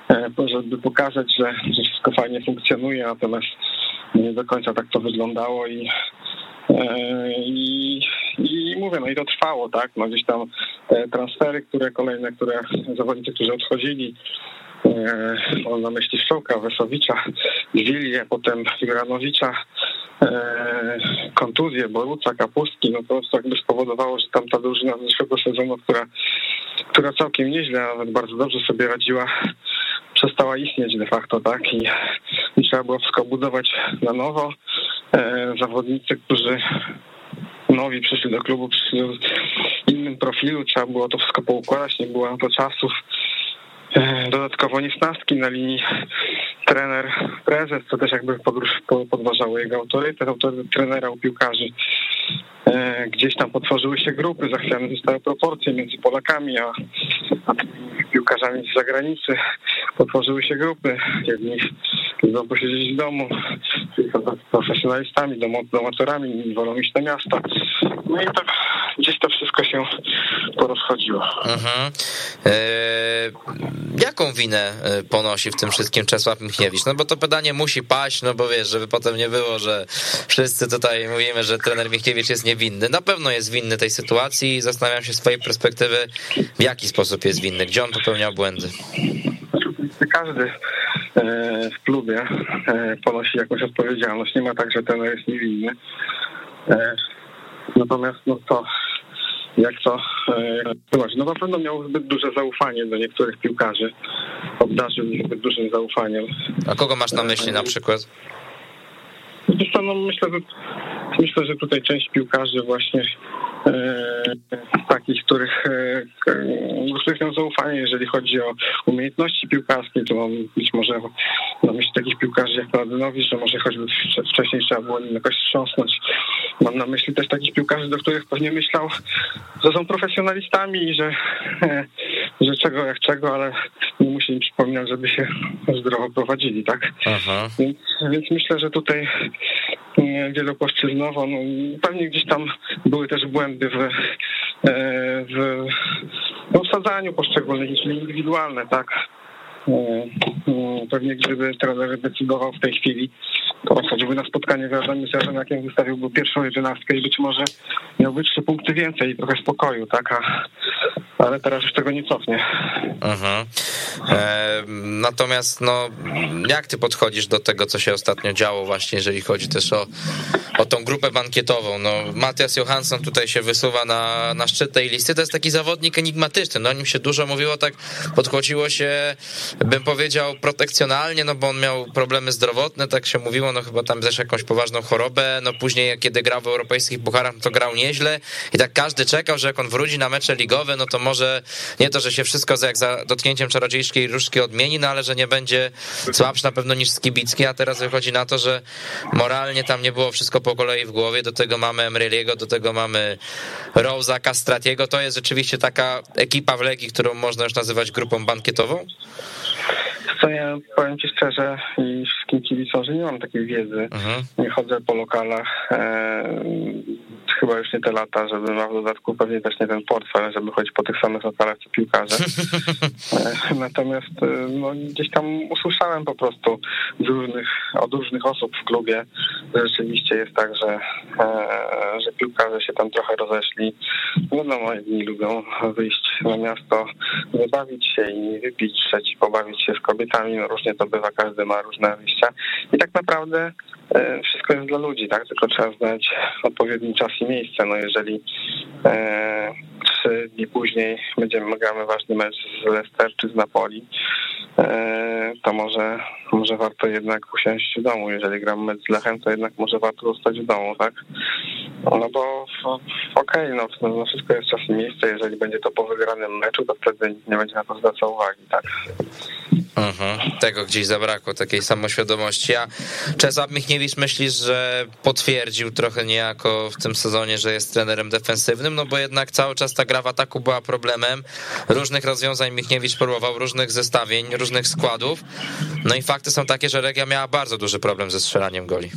e, żeby pokazać, że, wszystko fajnie funkcjonuje, natomiast nie do końca tak to wyglądało i, e, i, i mówię, no i to trwało, tak, no gdzieś tam transfery, które kolejne, które zawodnicy, którzy odchodzili, e, mam na myśli Szczołka, Wesowicza, Wilię, potem Granowicza, kontuzję Boruca, Kapustki, no to jakby spowodowało, że tam ta drużyna z zeszłego sezonu, która która całkiem nieźle, a nawet bardzo dobrze sobie radziła, przestała istnieć de facto, tak? I, i trzeba było wszystko budować na nowo. E, zawodnicy, którzy nowi przyszli do klubu, przyszli w innym profilu, trzeba było to wszystko poukładać, nie było na to czasów. E, dodatkowo niesnastki na linii trener, prezes, co też jakby podważało jego autorytet, autorytet trenera u piłkarzy. E, gdzieś tam potworzyły się grupy, zachwiane zostały proporcje między Polakami a, a piłkarzami z zagranicy. Potworzyły się grupy. Jedni lubią posiedzieć w domu, profesjonalistami, domatorami, wolą iść na miasta. No i tak gdzieś to wszystko się porozchodziło. Mhm. E, jaką winę e, ponosi w tym wszystkim Czesław Michniewicz? No bo to pytanie musi paść, no bo wiesz, żeby potem nie było, że wszyscy tutaj mówimy, że trener Michniewicz jest niewinny. Na pewno jest winny tej sytuacji i zastanawiam się z twojej perspektywy, w jaki sposób jest winny, gdzie on popełniał błędy. Każdy e, w klubie e, ponosi jakąś odpowiedzialność. Nie ma tak, że trener jest niewinny. Natomiast no to jak to e, No na pewno miał zbyt duże zaufanie do niektórych piłkarzy. Obdarzył ich zbyt dużym zaufaniem. A kogo masz na myśli na przykład? No, myślę, że, myślę, że tutaj część piłkarzy właśnie e, takich, których, e, do których mam zaufanie, jeżeli chodzi o umiejętności piłkarskie, to mam być może na myśli takich piłkarzy jak Mladynowicz, że może choćby wcześniej trzeba było nim jakoś wstrząsnąć. Mam na myśli też takich piłkarzy, do których pewnie myślał, że są profesjonalistami i że, że czego jak czego, ale nie musi im przypominać, żeby się zdrowo prowadzili, tak? Aha. Więc, więc myślę, że tutaj wielopłaszczyznowo, no, pewnie gdzieś tam były też błędy w, e, w, w osadzaniu poszczególnych, czyli indywidualne, tak? E, e, pewnie gdyby trener decydował w tej chwili to choćby na spotkanie z Radami Jarzeniakiem wystawiłby pierwszą jedenastkę i być może miałby trzy punkty więcej i trochę spokoju, tak? A, ale teraz już tego nie cofnie. Mhm. E, natomiast no, jak ty podchodzisz do tego, co się ostatnio działo właśnie, jeżeli chodzi też o, o tą grupę bankietową? No, Matias Johansson tutaj się wysuwa na, na szczyt tej listy, to jest taki zawodnik enigmatyczny, no o nim się dużo mówiło, tak podchodziło się, bym powiedział, protekcjonalnie, no bo on miał problemy zdrowotne, tak się mówiło, no chyba tam też jakąś poważną chorobę, no później kiedy grał w europejskich pucharach, to grał nieźle i tak każdy czekał, że jak on wróci na mecze ligowe, no to może nie to, że się wszystko jak za dotknięciem czarodziejskiej różdżki odmieni, no ale że nie będzie słabszy na pewno niż Skibicki, a teraz wychodzi na to, że moralnie tam nie było wszystko po kolei w głowie, do tego mamy Emreliego, do tego mamy Rosa, Castratiego, to jest rzeczywiście taka ekipa w Legii, którą można już nazywać grupą bankietową? Co ja powiem ci szczerze i wszystkim kibicom, że nie mam takiej wiedzy. Mhm. Nie chodzę po lokalach. Chyba już nie te lata, żeby ma w dodatku pewnie też nie ten portfel, żeby chodzić po tych samych lokalach co piłkarze. E, natomiast e, no, gdzieś tam usłyszałem po prostu z różnych, od różnych osób w klubie, że rzeczywiście jest tak, że, e, że piłkarze się tam trochę rozeszli. Wiadomo, jedni lubią wyjść na miasto, wybawić się i wypić, trzeci pobawić się z kobietami, no różnie to bywa, każdy ma różne wyjścia. I tak naprawdę wszystko jest dla ludzi, tak? Tylko trzeba znać odpowiedni czas i miejsce. No jeżeli e, trzy dni później będziemy gramy ważny mecz z Leicester czy z Napoli, e, to może, może warto jednak usiąść w domu. Jeżeli gramy mecz z Lechem, to jednak może warto zostać w domu, tak? No bo okej, okay, no, no wszystko jest czas i miejsce. Jeżeli będzie to po wygranym meczu, to wtedy nie będzie na to zwracał uwagi, tak? Mhm. Tego gdzieś zabrakło, takiej samoświadomości. A Czesław Michniewicz myślisz, że potwierdził trochę niejako w tym sezonie, że jest trenerem defensywnym, no bo jednak cały czas ta gra w ataku była problemem. Różnych rozwiązań Michniewicz próbował, różnych zestawień, różnych składów. No i fakty są takie, że Legia miała bardzo duży problem ze strzelaniem goli.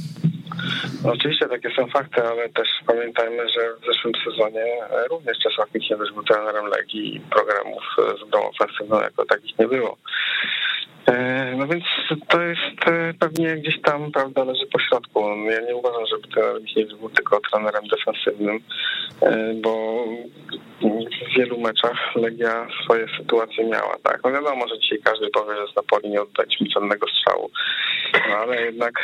No oczywiście takie są fakty, ale też pamiętajmy, że w zeszłym sezonie również Czesław Michniewicz był trenerem Legii i programów z grą ofensywną jako takich nie było. E, no więc to jest e, pewnie gdzieś tam, prawda, leży po środku. Ja nie uważam, żeby ten Michniewicz był tylko trenerem defensywnym, e, bo w wielu meczach Legia swoje sytuacje miała, tak. No wiadomo, że dzisiaj każdy powie, że z Napoli nie oddaliśmy cennego strzału, no ale jednak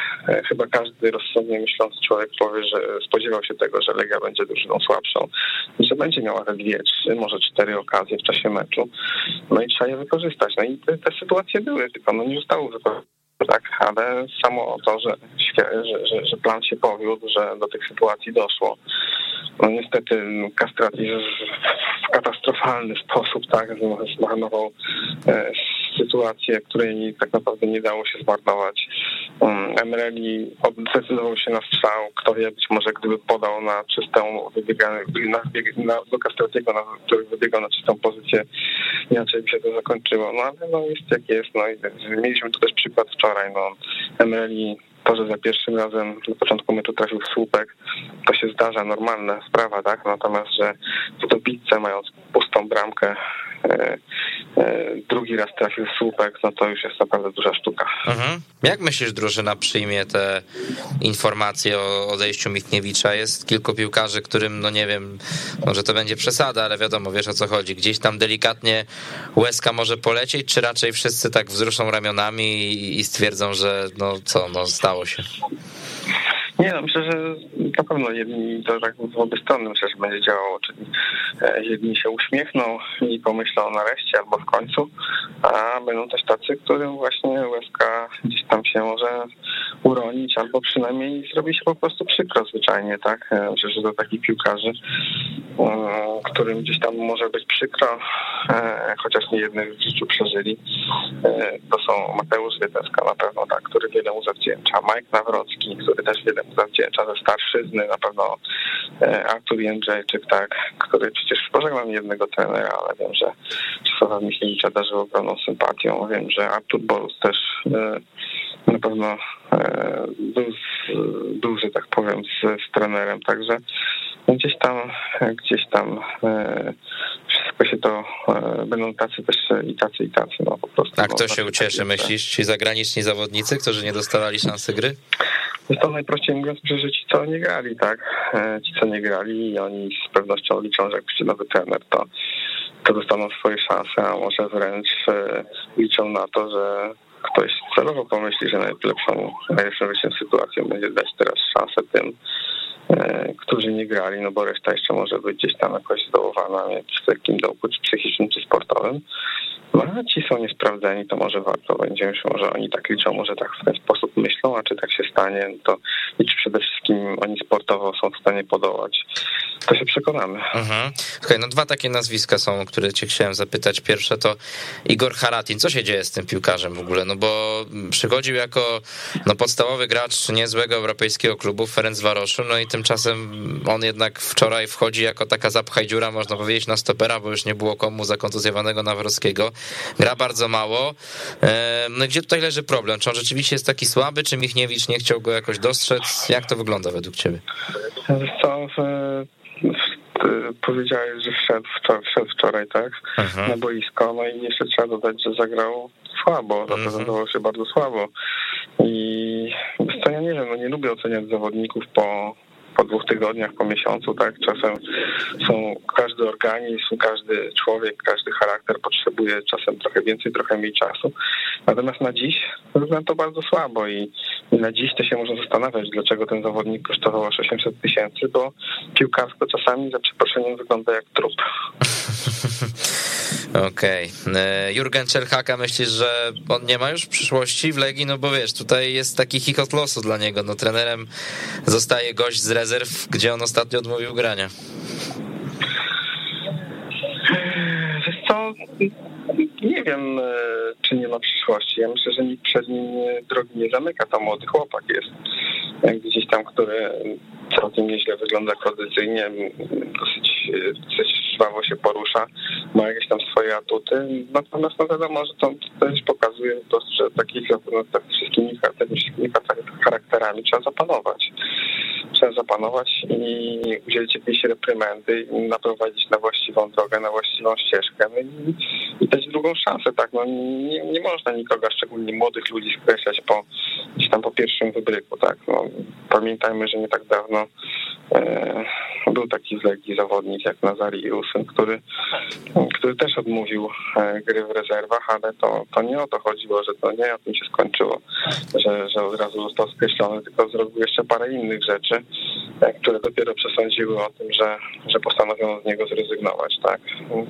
chyba każdy rozsądnie myślący człowiek powie, że spodziewał się tego, że Legia będzie drużyną słabszą i że będzie miała te dwie, trzy, może cztery okazje w czasie meczu, no i trzeba je wykorzystać. No i te, te sytuacje były, tylko no nie zostało wykorzystane tak, ale samo to, że, że, że, że plan się powiódł, że do tych sytuacji doszło. No niestety Kastrati w katastrofalny sposób tak zmarnował e, sytuację, której tak naprawdę nie dało się zmarnować. Um, Emreli zdecydował się na strzał, kto wie, być może gdyby podał na czystą na, na, do Castratiego, na, który wybiegał na czystą pozycję, inaczej by się to zakończyło. No ale no jest jak jest. No i mieliśmy tu też przykład wczoraj. No, Emreli to, że za pierwszym razem na początku meczu trafił w słupek, to się zdarza, normalna sprawa, tak? Natomiast, że dobitce mając pustą bramkę drugi raz trafił słupek, no to już jest naprawdę duża sztuka. Mhm. Jak myślisz, drużyna przyjmie te informacje o odejściu Michniewicza? Jest kilku piłkarzy, którym, no nie wiem, może to będzie przesada, ale wiadomo, wiesz o co chodzi. Gdzieś tam delikatnie łezka może polecieć, czy raczej wszyscy tak wzruszą ramionami i stwierdzą, że no co, no stało się? Nie, no myślę, że na pewno jedni to tak w obie strony myślę, że będzie działało, czyli e, jedni się uśmiechną i pomyślą nareszcie albo w końcu, a będą też tacy, którym właśnie łezka gdzieś tam się może uronić albo przynajmniej zrobi się po prostu przykro zwyczajnie, tak? E, myślę, że do takich piłkarzy, e, którym gdzieś tam może być przykro, chociaż nie jednych w życiu przeżyli, to są Mateusz Wiedeska na pewno, tak, który wiele mu zawdzięcza, Mike Nawrocki, który też wiele zawdzięcza ze starszyzny, na pewno e, Artur Jędrzejczyk, tak, który przecież pożegnał jednego trenera, ale wiem, że Czesława Michniewicza darzył ogromną sympatią. Wiem, że Artur Borus też e, na pewno e, był, był, że tak powiem, z, z trenerem, także gdzieś tam, gdzieś tam wszystko się to, będą tacy też i tacy i tacy, no po prostu. A kto no, się ucieszy, myślisz? Ci zagraniczni zawodnicy, którzy nie dostawali szansy gry? Jest to najprościej mówiąc, że ci co nie grali, tak? E, ci co nie grali i oni z pewnością liczą, że jak przyjdzie nowy trener, to, to dostaną swoje szanse, a może wręcz e, liczą na to, że ktoś celowo pomyśli, że najlepszą, najlepszą sytuacją będzie dać teraz szansę tym, którzy nie grali, no bo reszta jeszcze może być gdzieś tam jakoś zdołowana w takim dołku, czy psychicznym, czy sportowym. No a ci są niesprawdzeni, to może warto będzie, może oni tak liczą, może tak w ten sposób myślą, a czy tak się stanie, to i czy przede wszystkim oni sportowo są w stanie podołać, to się przekonamy. Mhm. No dwa takie nazwiska są, które cię chciałem zapytać. Pierwsze to Igor Haratin. Co się dzieje z tym piłkarzem w ogóle? No bo przychodził jako no, podstawowy gracz niezłego europejskiego klubu Ferenc Waroszu, no i tymczasem on jednak wczoraj wchodzi jako taka zapchaj dziura, można powiedzieć, na stopera, bo już nie było komu zakontuzjowanego Nawrockiego. Gra bardzo mało. No gdzie tutaj leży problem? Czy on rzeczywiście jest taki słaby, czy Michniewicz nie chciał go jakoś dostrzec? Jak to wygląda według ciebie? Co, powiedziałeś, że wszedł, wczoraj, wszedł wczoraj, tak? Mhm. Na boisko, no i jeszcze trzeba dodać, że zagrał słabo, mhm. zaprezentował się bardzo słabo. I to ja nie wiem, no nie lubię oceniać zawodników po po dwóch tygodniach, po miesiącu, tak? Czasem są każdy organizm, każdy człowiek, każdy charakter potrzebuje czasem trochę więcej, trochę mniej czasu. Natomiast na dziś wygląda to bardzo słabo i na dziś to się można zastanawiać, dlaczego ten zawodnik kosztował aż 800 tysięcy, bo piłkarsko czasami za przeproszeniem wygląda jak trup. Okej. Okay. E, Jurgen Czerhaka, myślisz, że on nie ma już przyszłości w Legii? No bo wiesz, tutaj jest taki chichot losu dla niego. No trenerem zostaje gość z rezerw, gdzie on ostatnio odmówił grania. Wiesz co, nie wiem, e, czy nie ma przyszłości. Ja myślę, że nikt przed nim drogi nie zamyka. To młody chłopak jest gdzieś tam, który całkiem nieźle wygląda kondycyjnie, dosyć, dosyć żwawo się porusza, ma jakieś tam swoje atuty. Natomiast no wiadomo, że to też pokazuje to, że takich no, tak wszystkimi, wszystkimi charakterami trzeba zapanować. Trzeba zapanować i udzielić jakiejś reprymendy i naprowadzić na właściwą drogę, na właściwą ścieżkę no i, i dać drugą szansę, tak? No nie, nie można nikogo, szczególnie młodych ludzi skreślać po gdzieś tam po pierwszym wybryku, tak? No, pamiętajmy, że nie tak dawno e, był taki z Legii zawodnik jak Nazari Iusyn, który, który też odmówił e, gry w rezerwach, ale to, to nie o to chodziło, że to nie na tym się skończyło, że, że od razu został skreślony, tylko zrobił jeszcze parę innych rzeczy, e, które dopiero przesądziły o tym, że, że postanowiono z niego zrezygnować, tak? Więc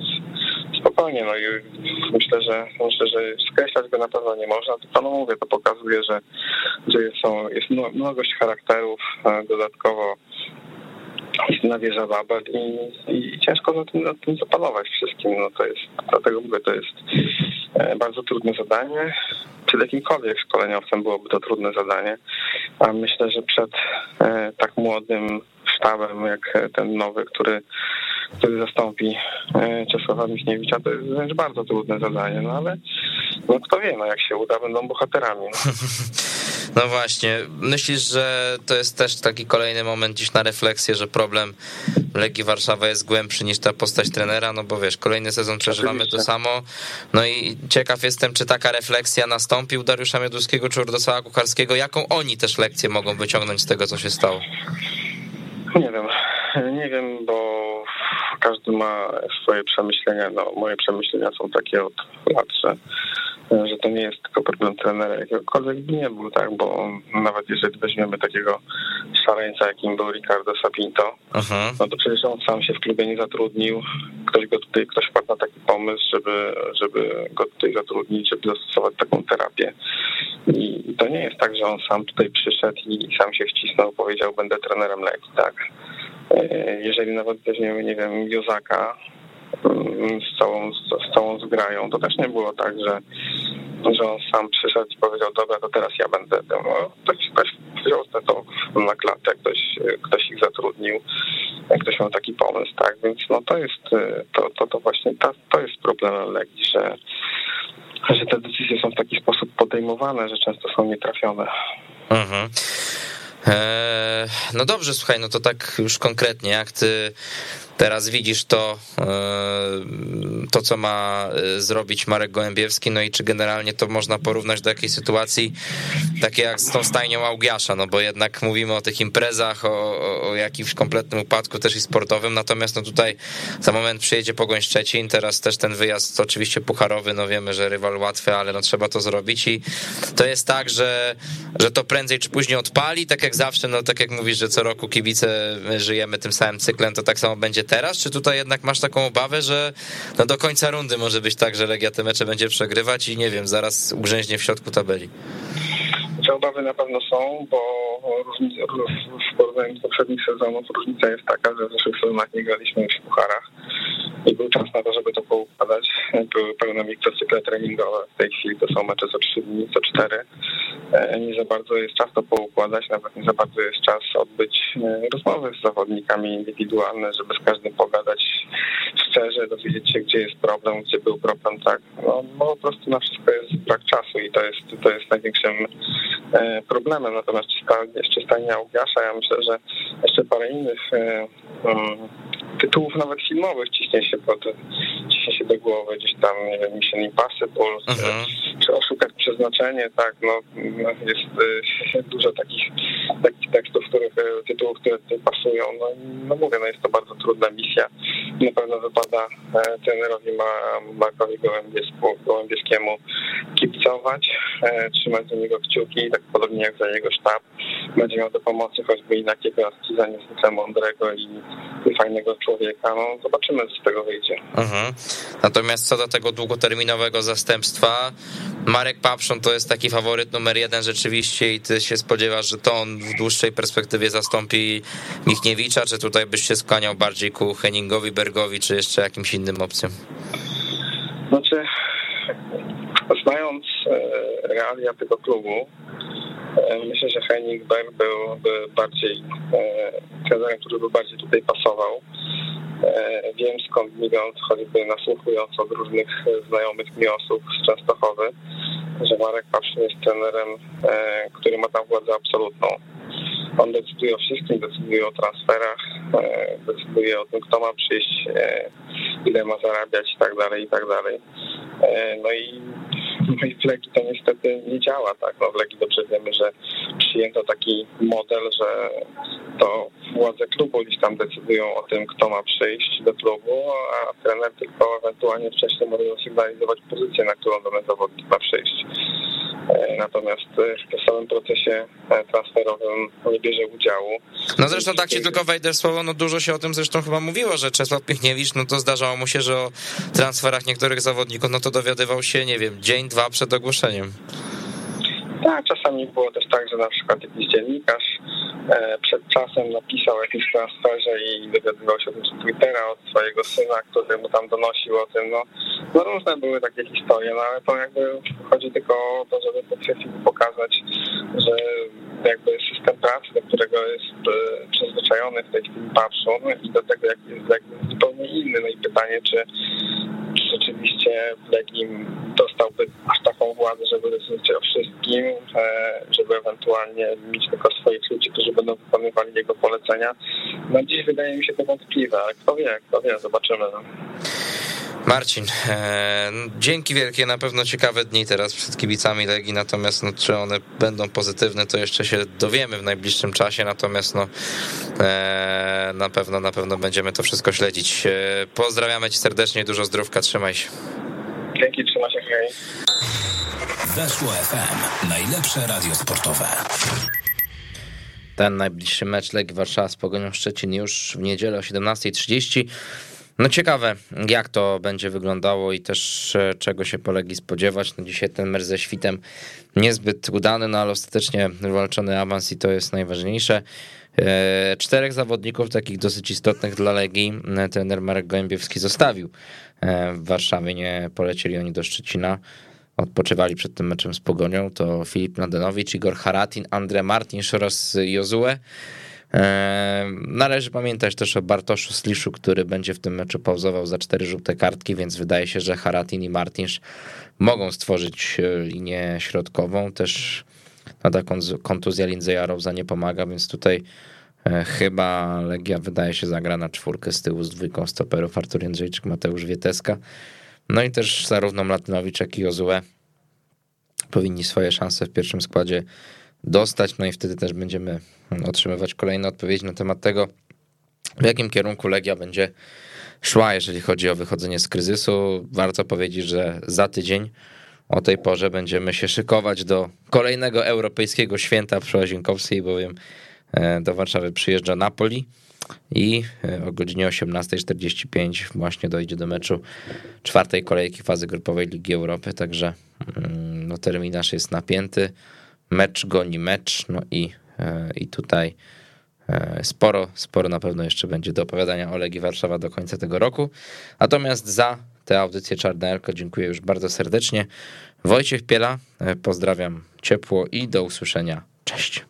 spokojnie, no i myślę, że myślę, że skreślać go na pewno nie można, tylko no mówię, to pokazuje, że, że są, jest mnogość charakterów, e, dodatkowo istna wieża Babel i, i, ciężko na tym, na tym zapanować wszystkim. No to jest, dlatego mówię, to jest e, bardzo trudne zadanie. Przed jakimkolwiek szkoleniowcem byłoby to trudne zadanie, a myślę, że przed e, tak młodym sztabem jak ten nowy, który, który zastąpi e, Czesława Michniewicza, to jest wręcz bardzo trudne zadanie, no ale no kto wie, no jak się uda, będą bohaterami. No. No właśnie, myślisz, że to jest też taki kolejny moment dziś na refleksję, że problem Legii Warszawa jest głębszy niż ta postać trenera, no bo wiesz, kolejny sezon przeżywamy Oczywiście. to samo, no i ciekaw jestem, czy taka refleksja nastąpi u Dariusza Mioduskiego czy Urdosława Kucharskiego, jaką oni też lekcję mogą wyciągnąć z tego, co się stało? Nie wiem, nie wiem, bo każdy ma swoje przemyślenia, no moje przemyślenia są takie od lat, że że to nie jest tylko problem trenera, jakiegokolwiek by nie był, tak, bo nawet jeżeli weźmiemy takiego szaleńca, jakim był Ricardo Sapinto, Aha. no to przecież on sam się w klubie nie zatrudnił, ktoś go tutaj, ktoś wpadł na taki pomysł, żeby, żeby go tutaj zatrudnić, żeby zastosować taką terapię. I to nie jest tak, że on sam tutaj przyszedł i sam się wcisnął, powiedział, będę trenerem Legii, tak. E, jeżeli nawet weźmiemy, nie wiem, Jozaka, z całą, z całą zgrają. To też nie było tak, że, że on sam przyszedł i powiedział, dobra, to teraz ja będę tym. No, ktoś, ktoś wziął to na klatę, ktoś, ktoś ich zatrudnił, ktoś miał taki pomysł, tak, więc no to jest, to, to, to właśnie to, to jest problemem Legii, że że te decyzje są w taki sposób podejmowane, że często są nietrafione. Mhm. Eee, no dobrze, słuchaj, no to tak już konkretnie, jak ty Teraz widzisz to, e, to, co ma e, zrobić Marek Gołębiewski, no i czy generalnie to można porównać do jakiejś sytuacji takiej jak z tą stajnią Augiasza, no bo jednak mówimy o tych imprezach, o, o jakimś kompletnym upadku też i sportowym, natomiast no tutaj za moment przyjedzie Pogoń Szczecin, teraz też ten wyjazd oczywiście pucharowy, no wiemy, że rywal łatwy, ale no trzeba to zrobić. I to jest tak, że, że to prędzej czy później odpali, tak jak zawsze, no tak jak mówisz, że co roku kibice żyjemy tym samym cyklem, to tak samo będzie teraz, czy tutaj jednak masz taką obawę, że no do końca rundy może być tak, że Legia te mecze będzie przegrywać i nie wiem, zaraz ugrzęźnie w środku tabeli? Te obawy na pewno są, bo w porównaniu z poprzednich sezonów różnica jest taka, że w zeszłych sezonach nie graliśmy już w pucharach i był czas na to, żeby to poukładać. Były pełne mikrocykle treningowe. W tej chwili to są mecze co 3 dni, co 4. E, nie za bardzo jest czas to poukładać, nawet nie za bardzo jest czas odbyć e, rozmowy z zawodnikami indywidualne, żeby z każdym pogadać szczerze, dowiedzieć się, gdzie jest problem, gdzie był problem, tak. No, po prostu na wszystko jest brak czasu i to jest, to jest największym problemem. Natomiast jeszcze stanie Augiasza, ja myślę, że jeszcze parę innych um, tytułów nawet filmowych ciśnie się pod, ciśnie się do głowy, gdzieś tam, nie wiem, Mission Impossible, mhm. czy Oszukać Przeznaczenie, tak, no, no jest y, dużo takich, takich tekstów, których, tytułów, które pasują, no, no mówię, no jest to bardzo trudna misja, na pewno wypada e, trenerowi Markowi Gołębieskiemu kipcować, e, trzymać za niego kciuki, tak podobnie jak za jego sztab, będzie miał do pomocy choćby inakiego artyza niezwykle mądrego i, i fajnego człowieka. No, zobaczymy, co z tego wyjdzie. Mhm. Natomiast co do tego długoterminowego zastępstwa, Marek Papszon to jest taki faworyt numer jeden rzeczywiście i ty się spodziewasz, że to on w dłuższej perspektywie zastąpi Michniewicza, czy tutaj byś się skłaniał bardziej ku Henningowi, Bergowi, czy jeszcze jakimś innym opcjom? Znaczy, znając e, realia tego klubu, myślę, że Henning Berg byłby bardziej e, trenerem, który by bardziej tutaj pasował. Wiem skąd milion, choćby nasłuchując od różnych znajomych mi osób z Częstochowy, że Marek Paszyn jest trenerem, który ma tam władzę absolutną. On decyduje o wszystkim, decyduje o transferach, decyduje o tym, kto ma przyjść, ile ma zarabiać i tak dalej, i tak dalej. No i no i w Legii to niestety nie działa, tak? No w Legii dobrze wiemy, że przyjęto taki model, że to władze klubu gdzieś tam decydują o tym, kto ma przyjść do klubu, a trener tylko ewentualnie wcześniej może zasygnalizować pozycję, na którą dany zawodnik ma przyjść. E, natomiast w samym procesie e, transferowym nie bierze udziału. No zresztą tak ci tylko wejdę w słowo, no dużo się o tym zresztą chyba mówiło, że Czesław Piechniewicz, no to zdarzało mu się, że o transferach niektórych zawodników, no to dowiadywał się, nie wiem, dzień, dwa przed ogłoszeniem. Tak, czasami było też tak, że na przykład jakiś dziennikarz e, przed czasem napisał o jakimś transferze i dowiadywał się o tym z Twittera od swojego syna, który mu tam donosił o tym. No, no różne były takie historie, no ale to jakby chodzi tylko o to, żeby po pokazać, że jakby system pracy, do którego jest e, przyzwyczajony w tej chwili patrzą i do tego, jak jest zupełnie inny. No i pytanie, czy, czy rzeczywiście Legim dostałby aż taką władzę, żeby decydować o wszystkim, e, żeby ewentualnie mieć tylko swoich ludzi, którzy będą wykonywali jego polecenia. No dziś wydaje mi się to wątpliwe, ale kto wie, kto wie, zobaczymy. No. Marcin, e, dzięki wielkie, na pewno ciekawe dni teraz przed kibicami Legii, natomiast no, czy one będą pozytywne, to jeszcze się dowiemy w najbliższym czasie, natomiast no, e, na pewno, na pewno będziemy to wszystko śledzić. E, pozdrawiamy cię serdecznie, dużo zdrówka, trzymaj się. Dzięki, trzymaj się, hej. Weszło FM, najlepsze radio sportowe. Ten najbliższy mecz Legii Warszawa z Pogonią Szczecin już w niedzielę o 17.30. No ciekawe, jak to będzie wyglądało i też e, czego się polegi spodziewać. No dzisiaj ten mecz ze Świtem niezbyt udany, no ale ostatecznie wywalczony awans i to jest najważniejsze. E, czterech zawodników takich dosyć istotnych dla Legii e, trener Marek Gołębiewski zostawił w Warszawie, nie polecieli oni do Szczecina. Odpoczywali przed tym meczem z Pogonią. To Filip Nadenowicz, Igor Haratin, Andre Martinsz oraz Jozue. Należy pamiętać też o Bartoszu Sliszu, który będzie w tym meczu pauzował za cztery żółte kartki, więc wydaje się, że Haratin i Martinsz mogą stworzyć e, linię środkową. Też ta kontuzja Lindsaya Rose'a nie pomaga, więc tutaj e, chyba Legia wydaje się zagra na czwórkę z tyłu z dwójką stoperów Artur Jędrzejczyk, Mateusz Wieteska. No i też zarówno Mlatynowicz, jak i Jozue powinni swoje szanse w pierwszym składzie dostać, no i wtedy też będziemy otrzymywać kolejne odpowiedzi na temat tego, w jakim kierunku Legia będzie szła, jeżeli chodzi o wychodzenie z kryzysu. Warto powiedzieć, że za tydzień o tej porze będziemy się szykować do kolejnego europejskiego święta przy Łazienkowskiej, bowiem e, do Warszawy przyjeżdża Napoli i e, o godzinie 18.45 właśnie dojdzie do meczu czwartej kolejki fazy grupowej Ligi Europy, także mm, no, terminarz jest napięty, mecz goni mecz, no i, e, i tutaj sporo, sporo na pewno jeszcze będzie do opowiadania o Legii Warszawa do końca tego roku, natomiast za tę audycję Czarne Elko. Dziękuję już bardzo serdecznie. Wojciech Piela, e, pozdrawiam ciepło i do usłyszenia. Cześć.